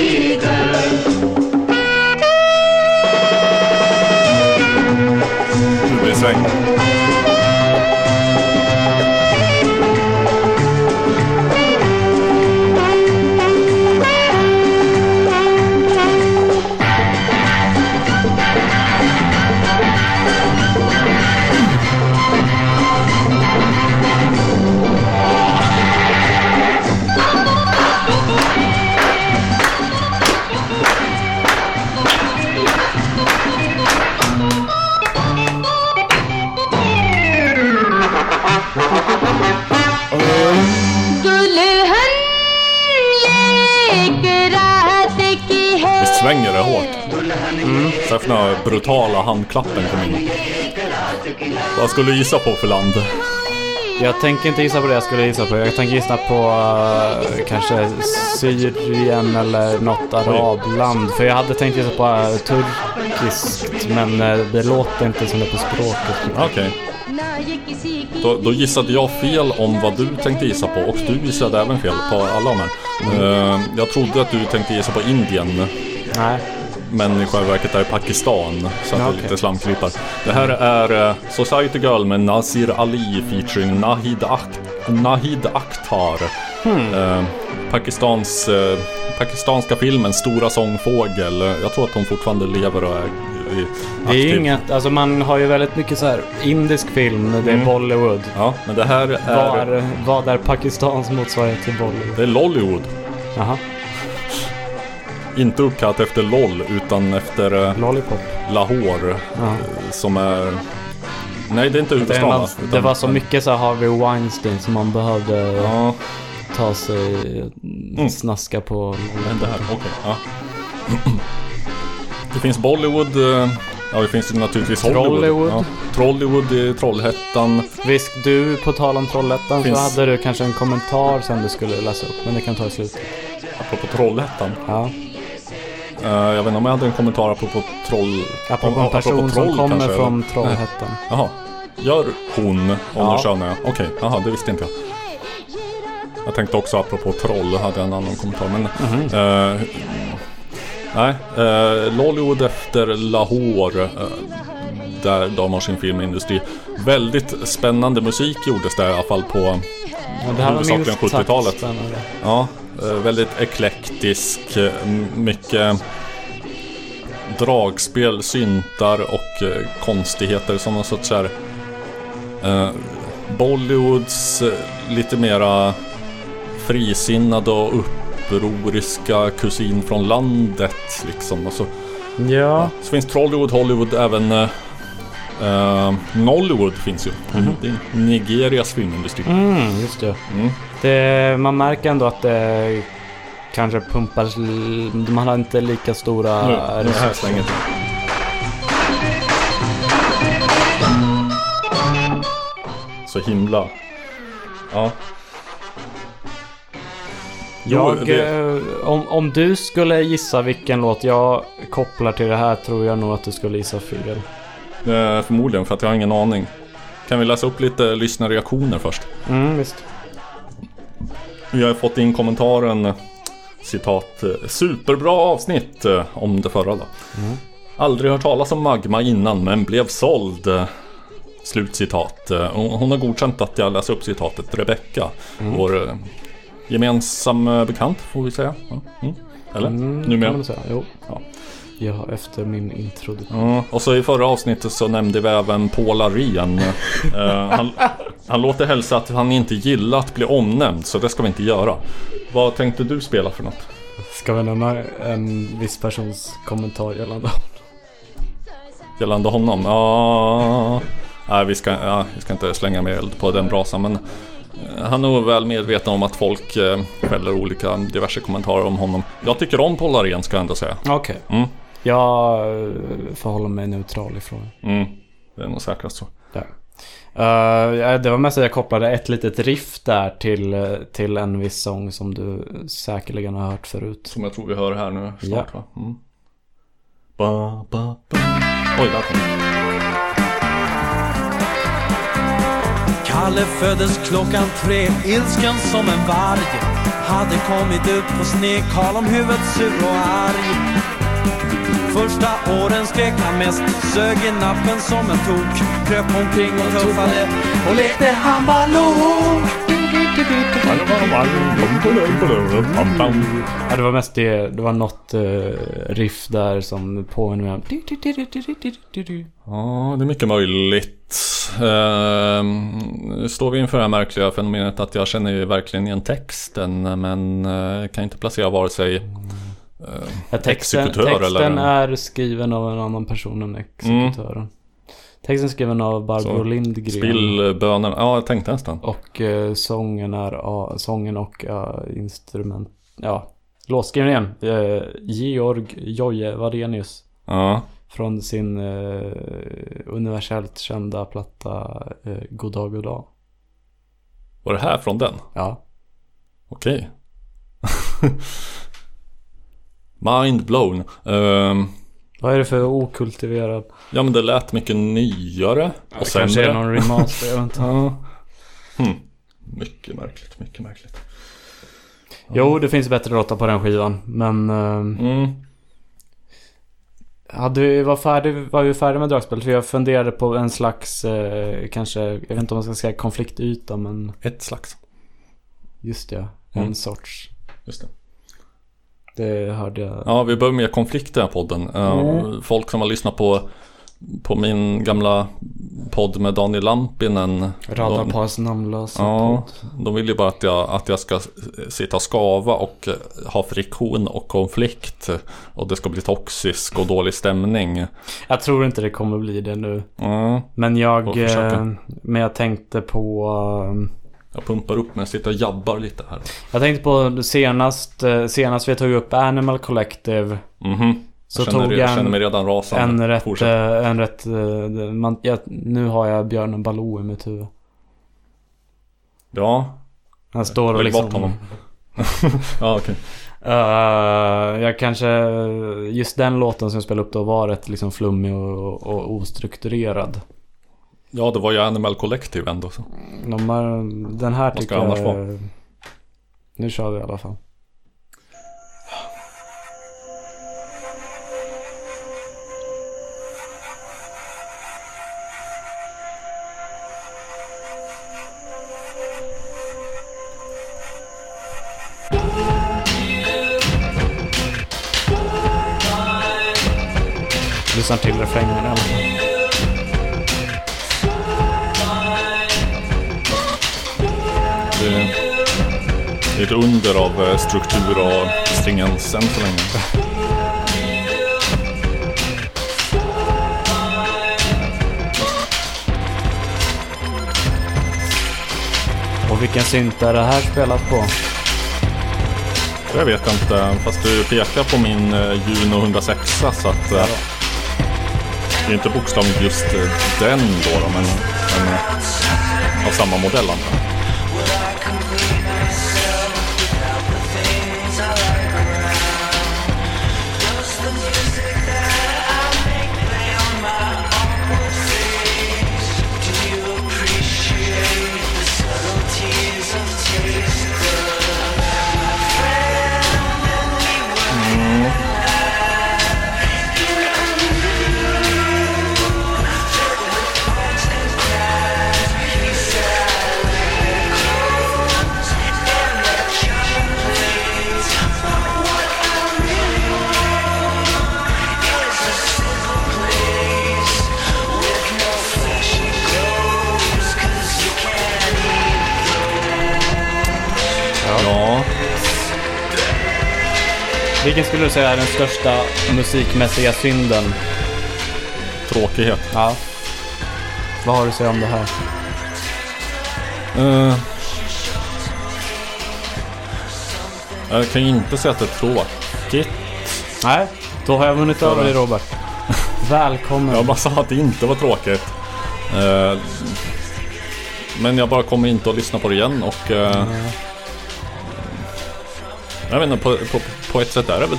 svänger det hårt. Mm. Särskilt när brutala handklappen kom in. Vad skulle du gissa på för land? Jag tänker inte gissa på det jag skulle gissa på. Jag tänker gissa på uh, kanske Syrien eller något arabland. För jag hade tänkt gissa på uh, turkiskt men uh, det låter inte som det på språket. Okej. Okay. Då, då, gissade jag fel om vad du tänkte gissa på och du gissade även fel på alla de här. Mm. jag trodde att du tänkte gissa på Indien Nej. Men i själva verket är det Pakistan. Så att Ja, det är lite slamkrypar. Det här är eh, Society Girl med Nasir Ali featuring Nahid, Ak- Nahid Akhtar. Hmm. Eh, Pakistans, eh, pakistanska filmen Stora sångfågel. Jag tror att hon fortfarande lever och är i, Det är aktiv. inget, alltså man har ju väldigt mycket så här indisk film, det är Mm. Bollywood. Ja, men det här är, Var, vad är Pakistans motsvarighet till Bollywood? det är Lollywood. Jaha, Inte uppkallat efter LOL utan efter eh, Lollipop. Lahore. Ja. eh, Som är... Nej, det är inte Det, huvudstaden det Utan- var så mycket så här Harvey Weinstein som man behövde Ja, ta sig, snaska på. men det här, okej. ja. (clears throat) Det finns Bollywood, eh, ja det finns ju naturligtvis Hollywood. Trollywood. Ja. Trollywood i Trollhättan. Visst, du på tal om Trollhättan Finns- så hade du kanske en kommentar sen du skulle läsa upp, men det kan ta i slutet. Apropå Trollhättan. Ja. Eh, jag vet inte om jag hade en kommentar apropå troll... Apropå en person troll som kommer kanske, från eller? Trollhättan. Jaha. Gör hon om Ja. ja. är? Okej, jaha det visste inte jag. Jag tänkte också apropå troll hade jag en annan kommentar men... Mhm. eh, nej, uh, Lollywood efter Lahore. eh, där de har sin filmindustri. Väldigt spännande musik gjordes där i alla fall på Ja, det här var huvudsakligen minst sagt 70-talet. dragspel, syntar och eh, konstigheter som någon sorts här eh, Bollywoods eh, lite mera frisinnade och upproriska kusin från landet liksom. Och så, Ja. så finns Trollywood, Hollywood, även eh, eh, Nollywood finns ju. Det är Nigerias filmindustri. Mm, just det. Mm. Det. Man märker ändå att det kanske pumpas... l- Man har inte lika stora Nu, här resurser. Så himla... Ja. Jo, Jag, det- eh, om, om du skulle gissa vilken låt jag kopplar till det här tror jag nog att du skulle gissa fel. Eh, förmodligen, för att jag har ingen aning. Kan vi läsa upp lite lyssnarreaktioner först? Mm, visst. Vi har fått in kommentaren citat Superbra avsnitt eh, om det förra då. Aldrig hört talas om Magma innan men blev såld. eh, Slutcitat. Eh, Hon har godkänt att jag läser upp citatet. Rebecka, vår eh, gemensam bekant får vi säga. Mm. Eller? Mm, Numera. kan man säga. Jo. Ja. Ja, efter min introduktion. Ja, och så i förra avsnittet så nämnde vi även Paul Arén. Eh, han, han låter hälsa att han inte gillar att bli omnämnd, så det ska vi inte göra. Vad tänkte du spela för något? Ska vi nämna en viss persons kommentar gällande Gällande honom? Ja... Nej, vi ska, ja, vi ska inte slänga mer eld på den brasan, men eh, han är nog väl medveten om att folk eh, fäller olika diverse kommentarer om honom. Jag tycker om Paul Arén ska jag ändå säga. Okej. Mm. Jag eh, förhåller mig neutral ifrån. Mm, det är nog säkrast så. Eh, ja, det var mest att jag kopplade ett litet riff där till, eh, till en viss sång som du säkerligen har hört förut. Som jag tror vi hör här nu snart Ja. va? Mm. Ba, ba, ba. Oj, där kom. Kalle föddes klockan tre, ilsken som en varg Hade kommit ut på sned, Karl om huvudet sur och arg Första åren skrek han mest, sög i nappen som en tok Kröp omkring och tuffade och lekte han ballong Ja, det var mest det. Det var något eh, riff där som påminner mig om... Ja, det är mycket möjligt. Ehm, Nu står vi inför det här märkliga fenomenet att jag känner ju verkligen igen texten men eh, kan inte placera vare sig Ja, texten Exekutör texten eller är skriven av en annan person än exekutören. Texten är skriven av Barbro Så, Lindgren. spillbönen. Ja, jag tänkte nästan. Och eh, sången är ja, sången och ja, instrument... Ja, låtskriven igen. Eh, Georg Joje Varenius. Ja, Från sin eh, universellt kända platta eh, Goddag Goddag. var det här från den? Ja. Okej. (laughs) Mind blown. Ehm, Vad är det för okultiverad? ja, men det lät mycket nyare och det kanske är sämre. någon remaster, jag vet inte. (laughs) Ja. Hmm. Mycket märkligt, mycket märkligt. Jo, det finns bättre låtar på den skivan. Men... Eh, Mm. hade vi, var, färdig, var vi färdiga med dragspelet? För jag funderade på en slags, eh, kanske, jag vet inte om man ska säga konfliktyta, men Ett slags. just det. En Mm. sorts. Just det. Det hörde jag. Ja, vi behöver mer konflikt i den här podden. Eh, Folk som har lyssnat på, på min gamla podd med Daniel Lampinen. de, Radarpars namnlösa Ja, podd. de vill ju bara att jag, att jag ska sitta och skava och eh, ha friktion och konflikt. Och det ska bli toxisk och dålig stämning. Jag tror inte det kommer bli det nu. Ja, Men jag, eh, men jag tänkte på, jag pumpar upp mig, sitter och jabbar lite här. jag tänkte på senast, eh, senast vi tog upp Animal Collective. Mhm. Så jag, känner, tog jag jag känner en, mig redan rasande. en rätt, Fortsätt. eh, en rätt, eh, man, jag, nu har jag björnen Baloo i mitt huvud. Ja, Han står och liksom... bort honom. (laughs) ja okej. Eh, jag kanske, just den låten som jag spelade upp då var rätt liksom flummig och, och ostrukturerad. Ja, det var ju Animal Collective ändå. Så. De har, den här tycker jag... vara? Nu kör vi i alla fall. lyssnar till refrängen i ett under av eh, struktur och stringens än så länge. Och vilken synt är det här spelat på? Jag vet inte, fast du pekar på min eh, Juno 106 så att eh, det är inte bokstavligt just den då, men, men av samma modell antar jag. Vilken skulle du säga är den största musikmässiga synden? tråkighet. Ja. Vad har du att säga om det här? Eh, jag kan ju inte säga att det är tråkigt. Nej, då har jag vunnit över dig Robert. Välkommen. Jag bara sa att det inte var tråkigt. Eh, men jag bara kommer inte att lyssna på det igen och... eh, Jag vet inte, på, på, på ett sätt är det väl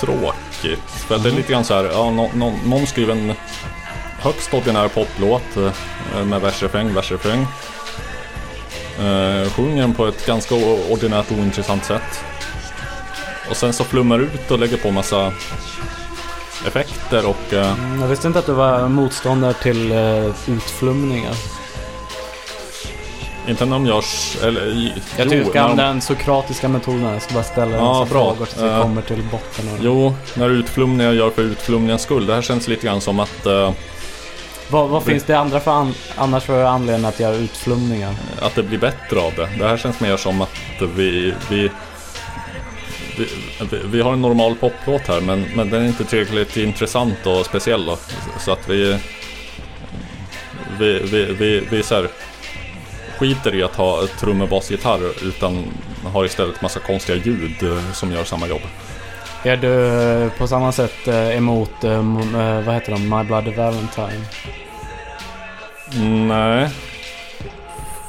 tråkigt. För det är lite grann så här, ja, nå- nå- någon skriver en högst ordinär poplåt eh, med versrefräng, versrefräng. Eh, sjunger den på ett ganska ordinärt ointressant sätt. Och sen så flummar ut och lägger på massa effekter och... eh, mm, Jag visste inte att du var motståndare till uh, utflumningar. Inte när de görs... Eller, Jag jo, tycker vi ska när de- den sokratiska metoden. Jag ska bara ställa en Ja, massa bra. frågor tills vi Eh, kommer till botten det. Jo, när utflumningar gör för utflumningens skull. Det här känns lite grann som att, eh, Vad, vad finns det andra för an, annars för anledning att göra utflumningar? att det blir bättre av det. Det här känns mer som att vi... vi vi, vi, vi har en normal poplåt här men, men den är inte tillräckligt intressant och speciell då. Så att vi... Vi, vi, vi, vi så här, skiter i att ha trummor, bas, gitarr utan har istället massa konstiga ljud eh, som gör samma jobb. Är du eh, på samma sätt eh, emot, vad heter de, My Bloody Valentine? Nej.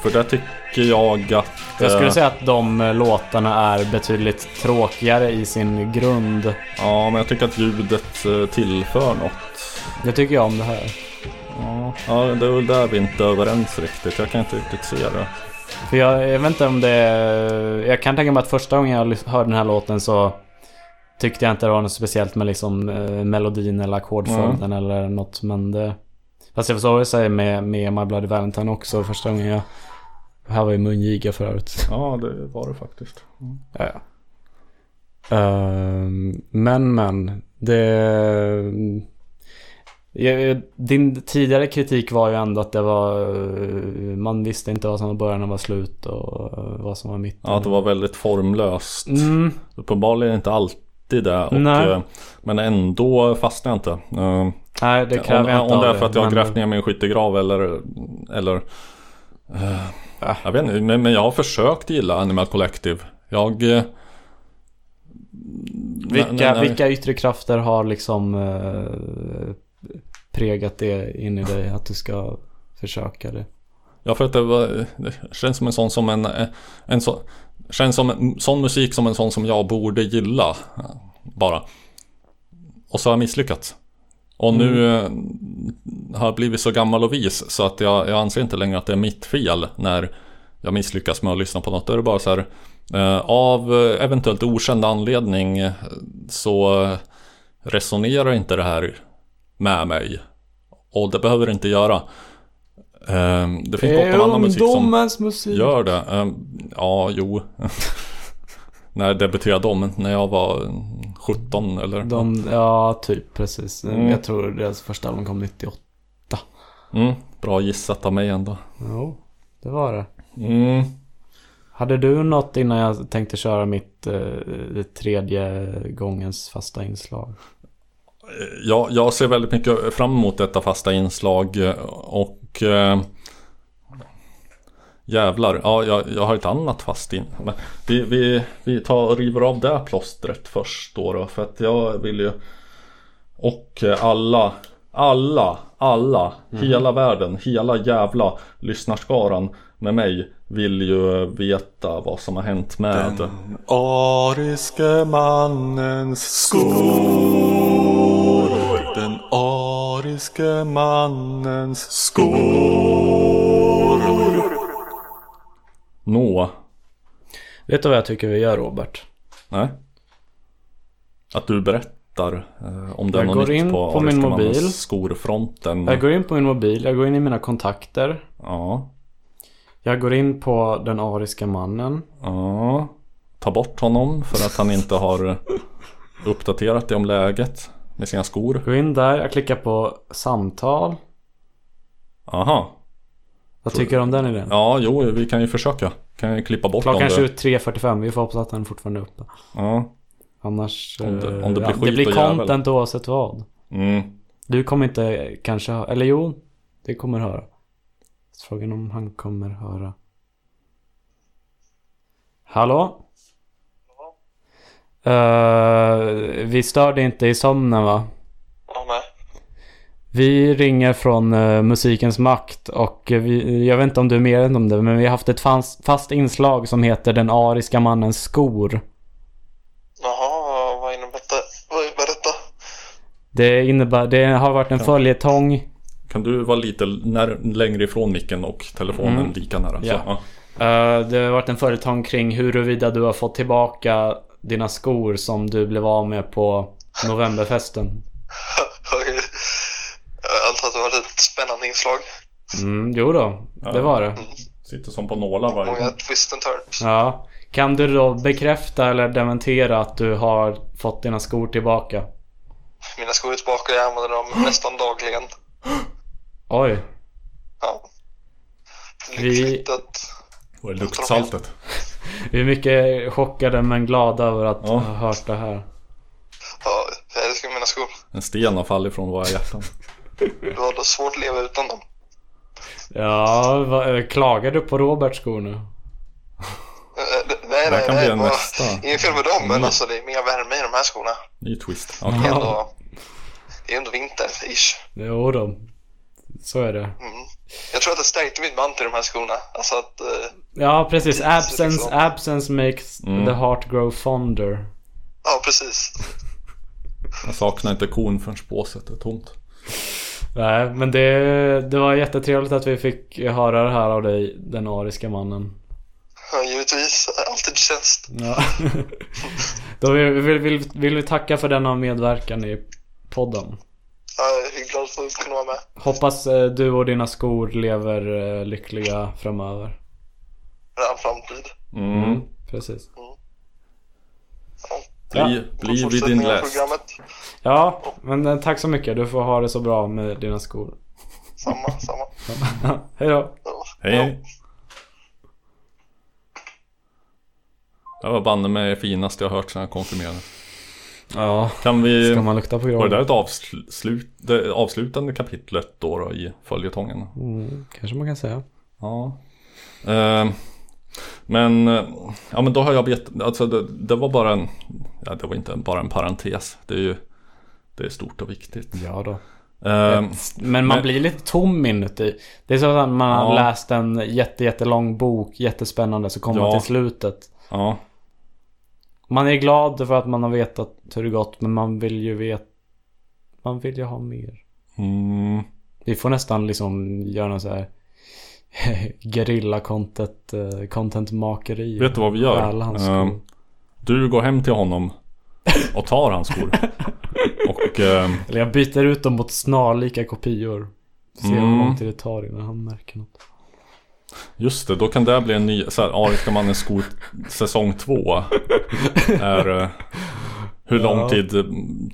För där tycker jag att... Jag skulle säga att de låtarna är betydligt tråkigare i sin grund. Ja, men jag tycker att ljudet tillför något. Det tycker jag om det här. Ja, ja, det är väl där vi inte är överens riktigt. Jag kan inte riktigt se det. För jag, jag vet inte om det... Jag kan tänka mig att första gången jag hörde den här låten så tyckte jag inte det var något speciellt med liksom eh, melodin eller ackordföljden eller något. Men det... Fast jag förstår vad du säger med, med My Bloody Valentine också. Första gången jag... Det här var ju mungiga för övrigt. Ja, det var det faktiskt. Ja, ja. Ehm, men, men. Det... Din tidigare kritik var ju ändå att det var... eh, Man visste inte vad som var början och vad slut och eh, vad som var mitten. Ja, att det var väldigt formlöst. Mm, Uppenbarligen inte alltid det. Och, Nej. eh, men ändå fastnade jag inte. Nej, det om, kräver jag inte om det är för att jag har men- grävt ner en skyttegrav eller... eller eh, jag vet inte, men, jag har försökt gilla Animal Collective. Jag... Vilka, när- när- vilka yttre krafter har liksom eh, pregat det in i dig att du ska försöka det? Ja, för att det, var, det känns som en sån som en, en så, känns som en sån musik som en sån som jag borde gilla. Bara. Och så har jag misslyckats. Och nu eh, har jag blivit så gammal och vis så att jag, jag anser inte längre att det är mitt fel när jag misslyckas med att lyssna på något. Då är det bara så här. Eh, av eh, eventuellt okänd anledning eh, så eh, resonerar inte det här med mig. Och det behöver det inte göra. Eh, det finns gott om annan musik som musik. gör det. Eh, ja, jo. (laughs) När debuterade de? När jag var 17 eller? De, ja, typ precis. Mm. Jag tror deras första album kom 98. Mm, bra gissat av mig ändå. Jo, det var det. Mm. Hade du något innan jag tänkte köra mitt eh, tredje gångens fasta inslag? Ja, jag ser väldigt mycket fram emot detta fasta inslag och eh, Jävlar, ja jag, jag har ett annat fast in. Men vi, vi, vi tar och river av det plåstret först då, då för att jag vill ju Och alla, alla, alla, hela världen, hela jävla lyssnarskaran med mig vill ju veta vad som har hänt med Den ariske mannens skor ariske mannens skor Nå, Vet du vad jag tycker vi gör Robert? nej Att du berättar eh, om det är Jag något går nytt in på, på min mobil. skorfronten Jag går in på min mobil, jag går in i mina kontakter. Ja, Jag går in på den ariska mannen. ja Ta bort honom för att han inte har uppdaterat dig om läget med sina skor Gå in där, jag klickar på samtal. Aha Vad tycker du om den idén? Ja, jo, vi kan ju försöka. Kan ju klippa bort Klockan det. 23.45, vi får hoppas att den är fortfarande är uppe. Ja. Annars... Om det- eh, om det blir ja, skit det blir och jävel. content oavsett vad. Mm. Du kommer inte kanske eller jo, det kommer höra. Frågan om han kommer höra. Hallå? Eh, vi störde inte i sömnen va? Ja, nej. Vi ringer från eh, Musikens Makt och vi, jag vet inte om du är medveten om det men vi har haft ett fast, fast inslag som heter Den ariska mannens skor. Jaha, vad innebär detta? Vad innebär detta? Det innebär, det har varit en följetong. Kan du vara lite när, längre ifrån micken och telefonen Mm. lika nära? Så, Ja. ja. Eh, det har varit en följetong kring huruvida du har fått tillbaka dina skor som du blev av med på novemberfesten. (laughs) Jag antar att det var ett spännande inslag. Mm, jo då, det var det. Sitter som på nålar varje Många gång. twist and turns. Ja. Kan du då bekräfta eller dementera att du har fått dina skor tillbaka? Mina skor är tillbaka, jag använder dem (gasps) nästan dagligen. (gasps) Oj. Ja. Vi- Lyckligt att... Och är luktsaltet. Vi är mycket chockade men glada över att Ja. ha hört det här. Ja, jag älskar mina skor. En sten har fallit från våra hjärtan. Du hade svårt att leva utan dem. Ja, va, eh, klagar du på Roberts skor nu? Eh, eh, Nej, Det nej, kan nej. bli en nästa. Inget fel med dem, men Mm. alltså det är mer värme i de här skorna. Ny twist. Det är ändå, det är ändå vinter-ish. Jo då. Så är det. Mm. Jag tror att det stärkte mitt band till de här skorna. Alltså att... eh, Ja, precis. Absence, liksom. absence makes Mm. the heart grow fonder. Ja, precis. Jag saknar inte kon förrän båset är tomt. Nej, men det, det var jättetrevligt att vi fick höra det här av dig, den ariska mannen. Ja, givetvis. Alltid tjänst. Ja. (laughs) Då vill, vill, vill, vill vi tacka för denna medverkan i podden. Ja, jag är glad för att kunna vara med. Hoppas eh, du och dina skor lever eh, lyckliga framöver. All framtid. Mm. Precis. Bli, Ja. bli vid din läst. Ja, men eh, tack så mycket. Du får ha det så bra med dina skor. Samma, samma. (laughs) Hej då. Hej. Det var banne mig det finaste jag hört sedan jag konfirmerade. Ja, Kan vi... ska man lukta på Var det där ett avslut, det avslutande kapitlet då, då i följetongen? Mm, kanske man kan säga. Ja. Eh, men, eh, ja men då har jag bet, alltså det, det var bara en, ja det var inte bara en parentes. Det är ju, det är stort och viktigt. Ja då. Eh, Men man Men- blir lite tom inuti. Det är så att man har Ja. läst en jätte, jättelång bok, jättespännande, så kommer man Ja. till slutet. ja, Man är glad för att man har vetat hur det gått, men man vill ju veta... Man vill ju ha mer. mm, Vi får nästan liksom göra någon så här (laughs) gerilla content, eh, contentmakeri. vet du vad vi gör? Eh, skor. du går hem till honom och tar hans skor. (laughs) och eh, Eller jag byter ut dem mot snarlika kopior. Se hur Mm. lång tid det tar innan han märker något. Just det, då kan det bli en ny, så här, Ariska mannens skor säsong två. (laughs) är, eh, hur lång Ja. tid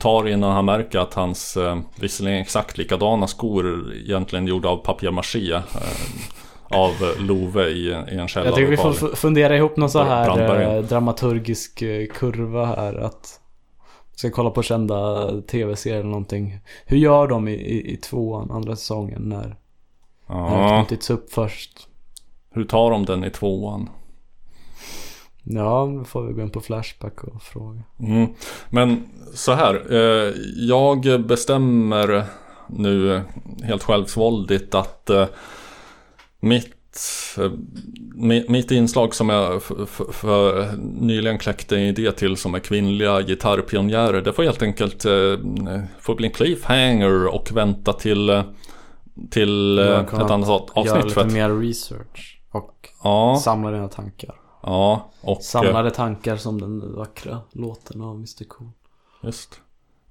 tar innan han märker att hans, eh, visserligen exakt likadana skor egentligen gjorda av papier-maché. Eh, av Love i, i en Jag tycker vi får fundera ihop någon så här eh, dramaturgisk eh, kurva här. Att ska kolla på kända tv-serier eller någonting. Hur gör de i, i, i tvåan, andra säsongen när, när det knutits upp först? hur tar de den i tvåan? Ja, nu får vi gå in på Flashback och fråga. Mm. Men så här, eh, jag bestämmer nu helt självsvåldigt att eh, mitt, eh, mi- mitt inslag som jag f- f- för nyligen kläckte en idé till som är kvinnliga gitarrpionjärer. Det får helt enkelt eh, få bli en cliffhanger och vänta till, eh, till ett annat Göra avsnitt. För lite att, mer research och ja, samla dina tankar. ja, och... Samlade tankar som den vackra låten av Mr Cool. Just.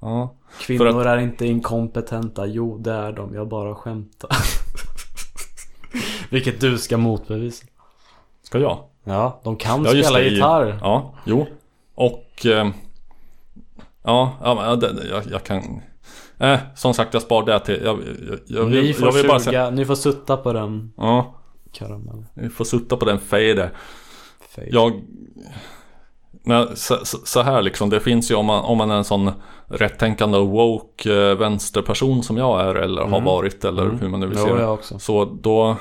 Ja. Kvinnor är inte inkompetenta, jo det är de, jag bara skämtar. (laughs) (laughs) Vilket du ska motbevisa. Ska jag? Ja, de kan Ja, spela det, gitarr. Ja, jo. Och... Eh, ja, ja, jag, jag kan... Eh, som sagt, jag spar det till... Jag, jag, jag, ni får jag vill bara säga... ni får sutta på den Ja, karamellen. vi får sutta på den. Fade. Jag... Men så, så, här liksom, det finns ju om man, om man är en sån rättänkande woke eh, vänsterperson som jag är eller har Mm. varit eller Mm. hur man nu vill se det. Så då,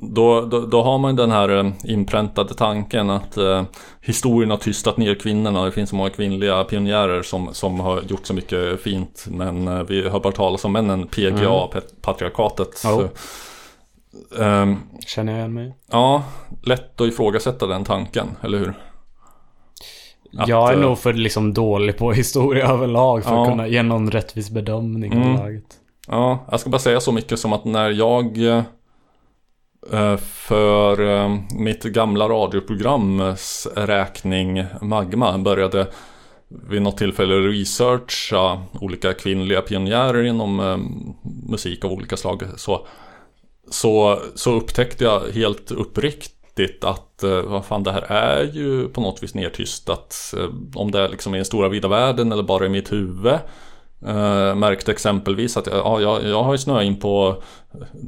då, då, då har man den här eh, inpräntade tanken att eh, historien har tystat ner kvinnorna. Det finns så många kvinnliga pionjärer som, som har gjort så mycket fint. Men eh, vi hör bara talas om männen, PGA, Mm. pat- patriarkatet. Så, ehm, Känner jag igen mig? ja, lätt att ifrågasätta den tanken, eller hur? Att, jag är eh, nog för liksom dålig på historia överlag för Ja. att kunna ge någon rättvis bedömning Mm. av läget. Ja, jag ska bara säga så mycket som att när jag eh, för eh, mitt gamla radioprograms räkning Magma började vid något tillfälle researcha olika kvinnliga pionjärer inom musik av olika slag. Så, så, så upptäckte jag helt uppriktigt att eh, vad fan det här är ju på något vis nedtystat. Eh, om det är liksom i den stora vida världen eller bara i mitt huvud. Uh, märkte exempelvis att ja, jag, jag har ju snöat in på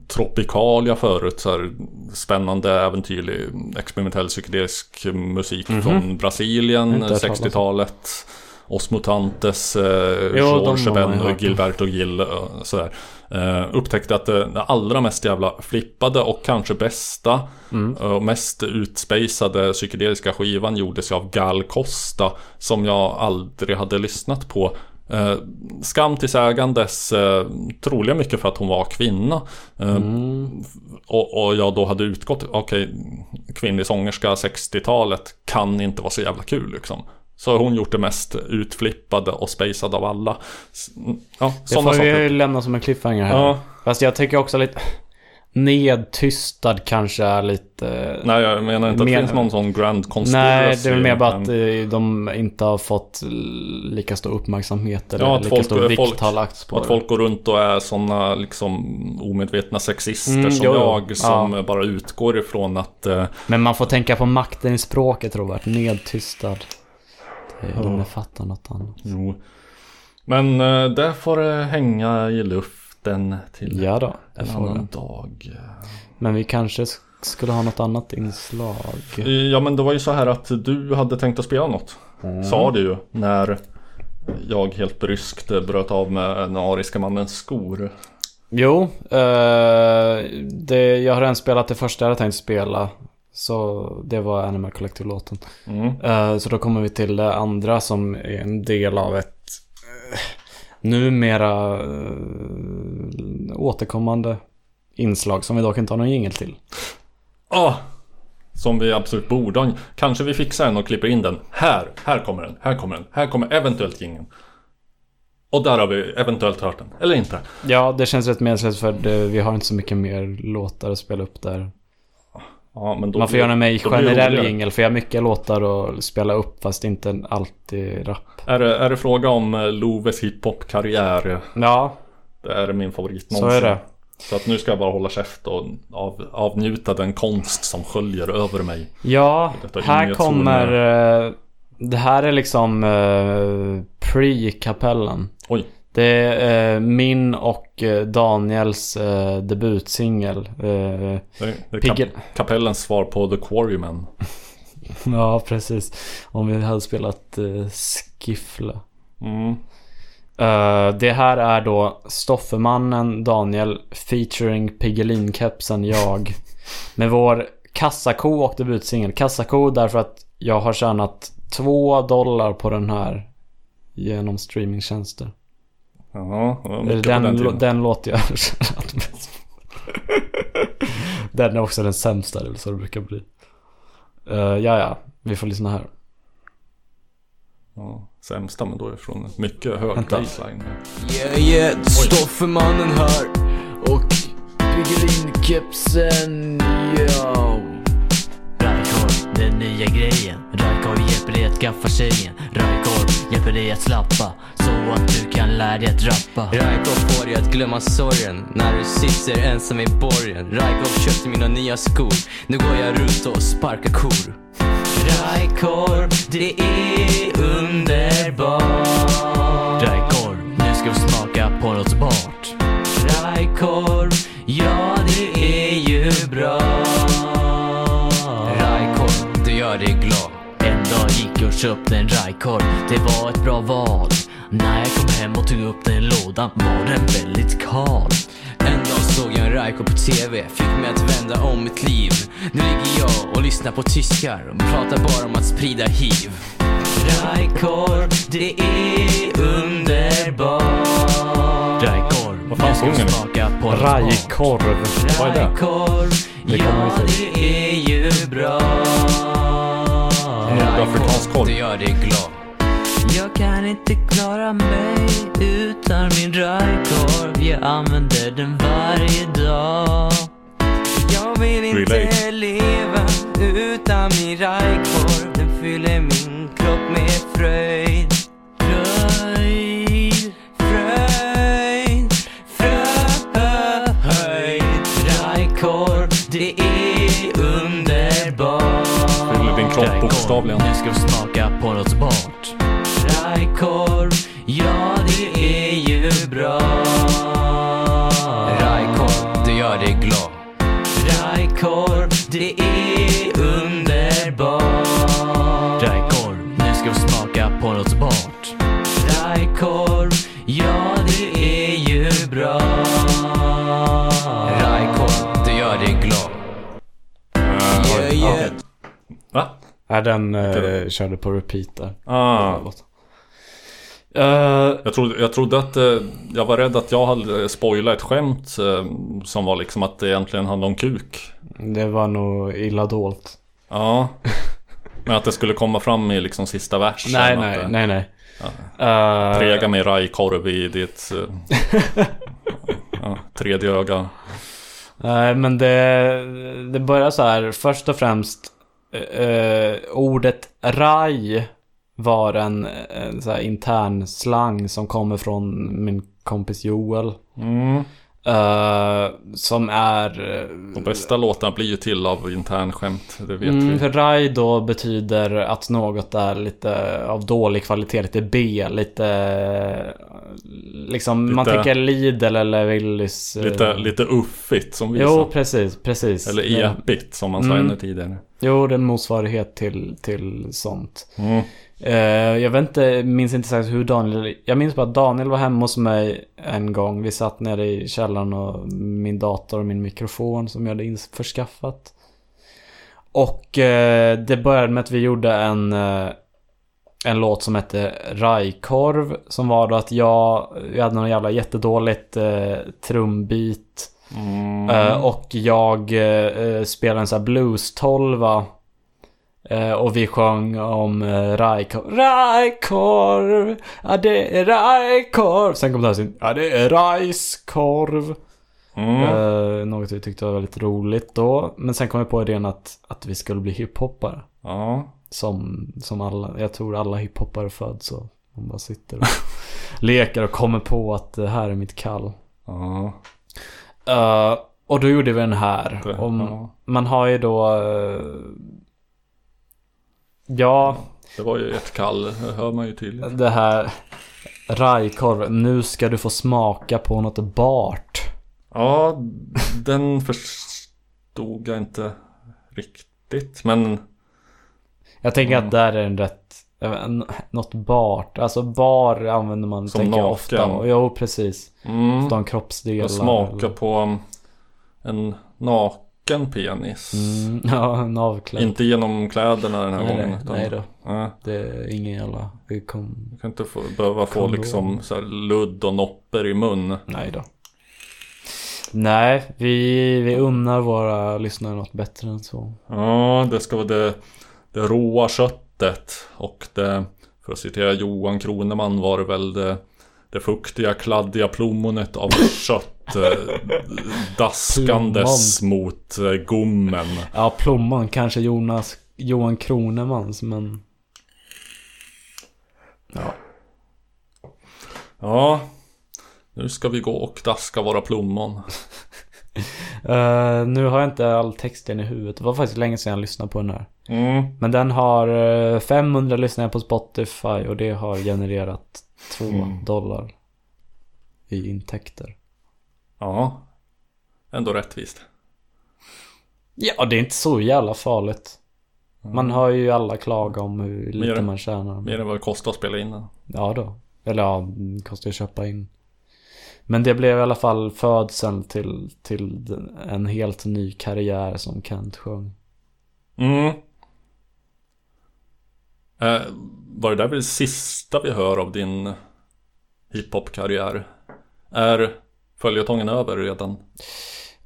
Tropicalia förut. Så här, spännande, äventyrlig, experimentell psykedelisk musik Mhm. från Brasilien, Inte hört talas om. 60-talet. Os Mutantes, eh, har George man ju Ben hört och om. Gilberto Gil och sådär. Eh, upptäckte att det, det allra mest jävla flippade och kanske bästa Mm. och mest utspejsade psykedeliska skivan gjordes av Gal Costa som jag aldrig hade lyssnat på. Eh, skam till sägandes, eh, troligen mycket för att hon var kvinna. Eh, och, och jag då hade utgått, okej, kvinnlig sångerska 60-talet kan inte vara så jävla kul liksom. Så har hon gjort det mest utflippade och spacade av alla. Ja, Det får saker. vi lämna som en cliffhanger här. Ja. Fast jag tycker också lite... Nedtystad kanske är lite... Nej, jag menar inte att Mer- det finns någon sån grand conspiracy. Nej, det är väl mer bara att men- eh, de inte har fått lika stor uppmärksamhet eller Ja, att lika folk- stor vikt folk- har lagts på Att det. folk går runt och är sådana liksom omedvetna sexister Mm, som jo, jo. jag som Ja. bara utgår ifrån att eh, Men man får tänka på makten i språket Robert. Nedtystad. Det Ja. innefattar något annat. Jo. Men eh, där får det hänga i luften till Ja då, det en annan det. dag. Men vi kanske sk- skulle ha något annat inslag. Eh, Ja men det var ju så här att du hade tänkt att spela något. Mm. Sa du ju när jag helt bryskt bröt av med den ariska mannens skor. Jo, eh, det, jag har redan spelat det första jag hade tänkt spela. Så det var Animal Collective-låten. Mm. Eh, så då kommer vi till det andra som är en del av ett uh, numera uh, återkommande inslag som vi dock inte har någon jingel till. Ah, som vi absolut borde ha. Kanske vi fixar den och klipper in den. Här, här kommer den, här kommer den, här kommer eventuellt ingen. Och där har vi eventuellt hört den, eller inte. Ja, det känns rätt meningslöst för det, vi har inte så mycket mer låtar att spela upp där. Ja, men då Man får blir- göra mig generell jingel för jag har mycket låtar att spela upp fast inte alltid rap. Är det, är det fråga om eh, Loves hiphop-karriär? Ja, Det är min favorit så någonsin. är det. Så att nu ska jag bara hålla käft och av, avnjuta den konst som sköljer över mig. Ja, här kommer... eh, det här är liksom uh, pre-kapellen. Oj. Det är eh, min och eh, Daniels uh, debutsingel. Piggen. kap, kapellens svar på The Quarrymen. (laughs) ja, precis. Om vi hade spelat uh, Skiffle. Mm. Uh, det här är då Stoffemannen Daniel featuring Piggelin-kepsen jag. (laughs) Med vår kassako och debutsingel. Kassako därför att jag har tjänat två dollar på den här genom streamingtjänster. Ja, det är Den, den den, låter jag har tjänat mest. Den är också den sämsta, det är så det brukar bli. Uh, ja, ja. Vi får lyssna här. Ja, sämsta, men då är det från mycket hög Vänta. baseline. Yeah yeah, Stoffemannen här och Piggelin-kepsen, Rajkorv, den nya grejen. Rajkorv hjälper dig att skaffa tjejen. Rajkorv hjälper dig att slappa. Så att du kan lära dig att rappa. Raikov får dig att glömma sorgen när du sitter ensam i borgen Raikov köpte mina nya skor, nu går jag runt och sparkar kor Rajkorv, det är underbart. Rajkorv, nu ska vi smaka på något smart. Rajkorv, ja och köpte en rajkorv, det var ett bra val. När jag kom hem och tog upp den lådan var den väldigt kal. En dag såg jag en Raikov på TV, fick mig att vända om mitt liv Nu ligger jag och lyssnar på tyskar och pratar bara om att sprida hiv Rajkorv, det är underbart. Rajkorv, Vad fan sjunger ni? Rajkorv. Vad är det? Rajkorv, ja det är ju bra. Korv. du gör dig glad Jag kan inte klara mig utan min rajkorv. Jag använder den varje dag. Jag vill inte Relate. leva utan min Raikov Den fyller min kropp med Fröjd, bokstavligen. Nu ska vi smaka på något smart. Rajkorv, ja det är ju bra. Raikov, du gör dig glad Rajkorv, det är underbart. Rajkorv, nu ska vi smaka på något smart. Är den det? uh, körde på repeat där. Ah, Uh, jag, trodde, jag trodde att eh, jag var rädd att jag hade spoilat ett skämt eh, som var liksom att det egentligen handlade om kuk. det var nog illa dolt. Ja. (laughs) Men att det skulle komma fram i liksom sista versen. Nej, nej, eh, nej, nej. Uh, Trega med rajkorv i ditt eh, (laughs) ja, tredje öga. Nej, men det, det börjar så här. Först och främst. Eh, eh, ordet raj var en, en så här intern slang som kommer från min kompis Joel. Mm. Eh, som är... De bästa låtarna blir ju till av internskämt, det vet Mm, vi. för raj då betyder att något är lite av dålig kvalitet, lite B, lite... Liksom, man Lite- tänker Lidl eller Willys. eh, Lite, lite uffigt som vi Jo, sa. precis, precis. Eller epigt som man sa Mm. ännu tidigare. Jo, det är en motsvarighet till, till sånt. Mm. Eh, jag vet inte, minns inte exakt hur Daniel... Jag minns bara att Daniel var hemma hos mig en gång. Vi satt nere i källaren och min dator och min mikrofon som jag hade införskaffat. Och eh, det började med att vi gjorde en, eh, en låt som hette Rajkorv. Som var då att jag, jag hade någon jävla jättedåligt eh, trumbit. Mm. Eh, och jag uh, spelade en sån här blues-tolva. Eh, och vi sjöng om uh, Rajkorv. Rajkorv! Ja det är Rajkorv! Sen kom det här sin. Ja det är Rajskorv. Mm. Eh, något vi tyckte var väldigt roligt då. Men sen kom vi på idén att, att vi skulle bli hiphoppare. Ja. Som, som alla, jag tror alla hiphoppare föds så. De bara sitter och (laughs) leker och kommer på att det här är mitt kall. Ja. Eh, och då gjorde vi den här. Det- ja. Man har ju då... ja, Det var ju ert kall, det hör man ju tydligt. det här... Rajkorv, nu ska du få smaka på något bart. Ja, den förstod jag inte riktigt. Men Jag tänker att där är en rätt... jag Något bart. Alltså bar använder man Som tänker jag naken. ofta. Jo, precis. mm, De kroppsdelar. jag smakar eller- på en naken penis. Mm, (laughs) ja, en avklädd. Inte genom kläderna den här nej, gången. nej, utan- nej då. Nej, Det är ingen jävla... Kom... du kan inte få, behöva få liksom så här ludd och nopper i mun. Nej då. Nej, vi, vi unnar våra lyssnare något bättre än så. Ja, det ska vara det, det råa köttet och det, för att citera Johan Kroneman var det väl det, det fuktiga kladdiga plommonet av kött eh, daskandes mot eh, gommen. Ja, plommon kanske Jonas, Johan Kronemans, men... Ja. Ja, nu ska vi gå och daska våra plommon. (laughs) Eh, nu har jag inte all texten i huvudet. Det var faktiskt länge sedan jag lyssnade på den här. Mm. Men den har eh, 500 lyssnare på Spotify och det har genererat 2 Mm. dollar i intäkter. Ja, ändå rättvist. Ja, det är inte så jävla farligt. Man har ju alla klaga om hur lite Mer- man tjänar. Mer än vad det kostar att spela in den. Ja då. Eller ja, kostar ju att köpa in. Men det blev i alla fall födseln till, till en helt ny karriär som Kent sjöng. Mm. Eh, var det där väl det sista vi hör av din hiphop-karriär? Är följetongen över redan?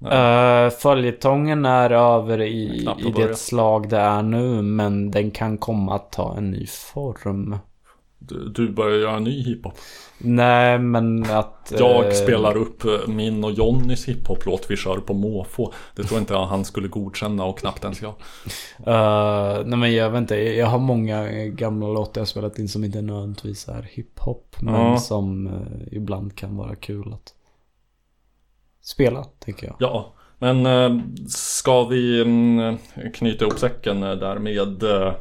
Uh, Följetongen är över i, i det slag det är nu, men den kan komma att ta en ny form. Du, börjar göra ny hiphop. Nej, men att... Jag eh, spelar upp eh, min och Jonnys hiphop-låt vi kör på måfå. Det tror inte jag han skulle godkänna och knappt ens jag. eh, nej men jag vet inte, jag har många gamla låtar jag spelat in som inte nödvändigtvis är hiphop. Men Ja. som eh, ibland kan vara kul att spela, tänker jag. Ja, men eh, ska vi mm, knyta ihop säcken eh, där med eh,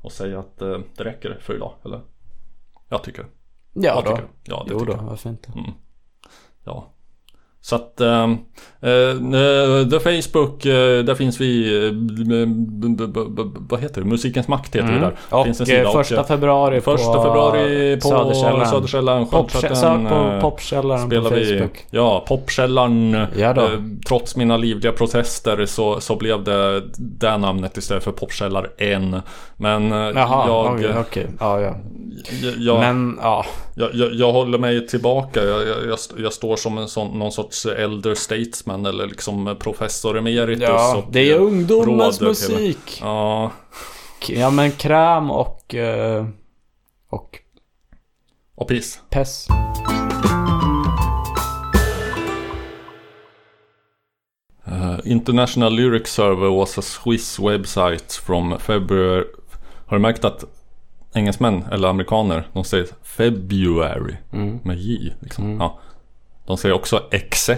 och säga att eh, det räcker för idag, eller? Jag tycker. Ja jag då. Tycker. Ja, det Jo tycker då, jag. varför inte? Mm. Ja. Så att eh, eh, The Facebook, eh, där finns vi, eh, vad heter det? Musikens makt heter Mm. det där. Och finns en eh, sida. första och, februari första på februari på. Söderkällaren. Popkä- Sköldtrötten, Sök på eh, Popkällaren på spelar vi, Facebook. Ja, Popkällaren. Ja. Eh, trots mina livliga protester så, så blev det det namnet istället för Popkällaren. Men eh, Jaha, jag, okej, okej. Ja, ja. jag, Men, ja. jag, jag, jag håller mig tillbaka. Jag, jag, jag, jag står som en sån, någon sorts elder statesman eller liksom professor emeritus. Ja, och det är ungdomens musik. Ja, Ja men kräm och... eh, och och piss. pess. Uh, International Lyric Server was a Swiss website from February. Har du märkt att engelsmän eller amerikaner, de säger February Mm. med J. Liksom. Ja. De säger också etc.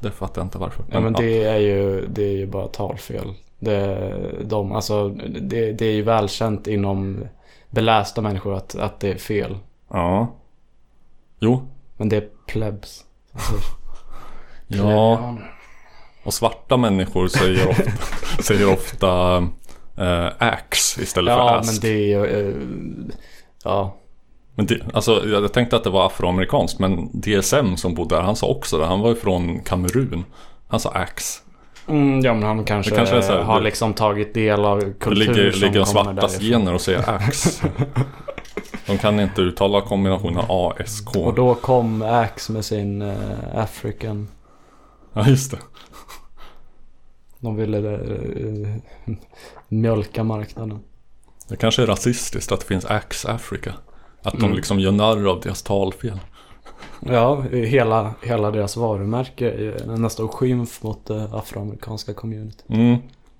Det fattar jag inte varför. Ja men det är ju, det är ju bara talfel. Det, de, alltså, det, det är ju välkänt inom belästa människor att, att det är fel. Ja. Jo. Men det är plebs. Alltså, (laughs) Ja. Och svarta människor säger ofta, (laughs) säger ofta eh, ax istället för ja ask. men det är ju... eh, ja. Men det, alltså, jag tänkte att det var afroamerikanskt men DSM som bodde där, han sa också det. Han var ju från Kamerun. Han sa ax. Mm, ja men han kanske, Det kanske här, har det- liksom tagit del av Det kultur ligger, som ligger kommer svartas därifrån. gener och säger ax. (laughs) De kan inte uttala kombinationen ASK. Och då kom Axe med sin uh, African. Ja just det. De ville uh, mjölka marknaden. Det kanske är rasistiskt att det finns Ax Africa. Att de Mm. liksom gör narr av deras talfel. Ja, hela, hela deras varumärke är nästan skymf mot det afroamerikanska community. Mm.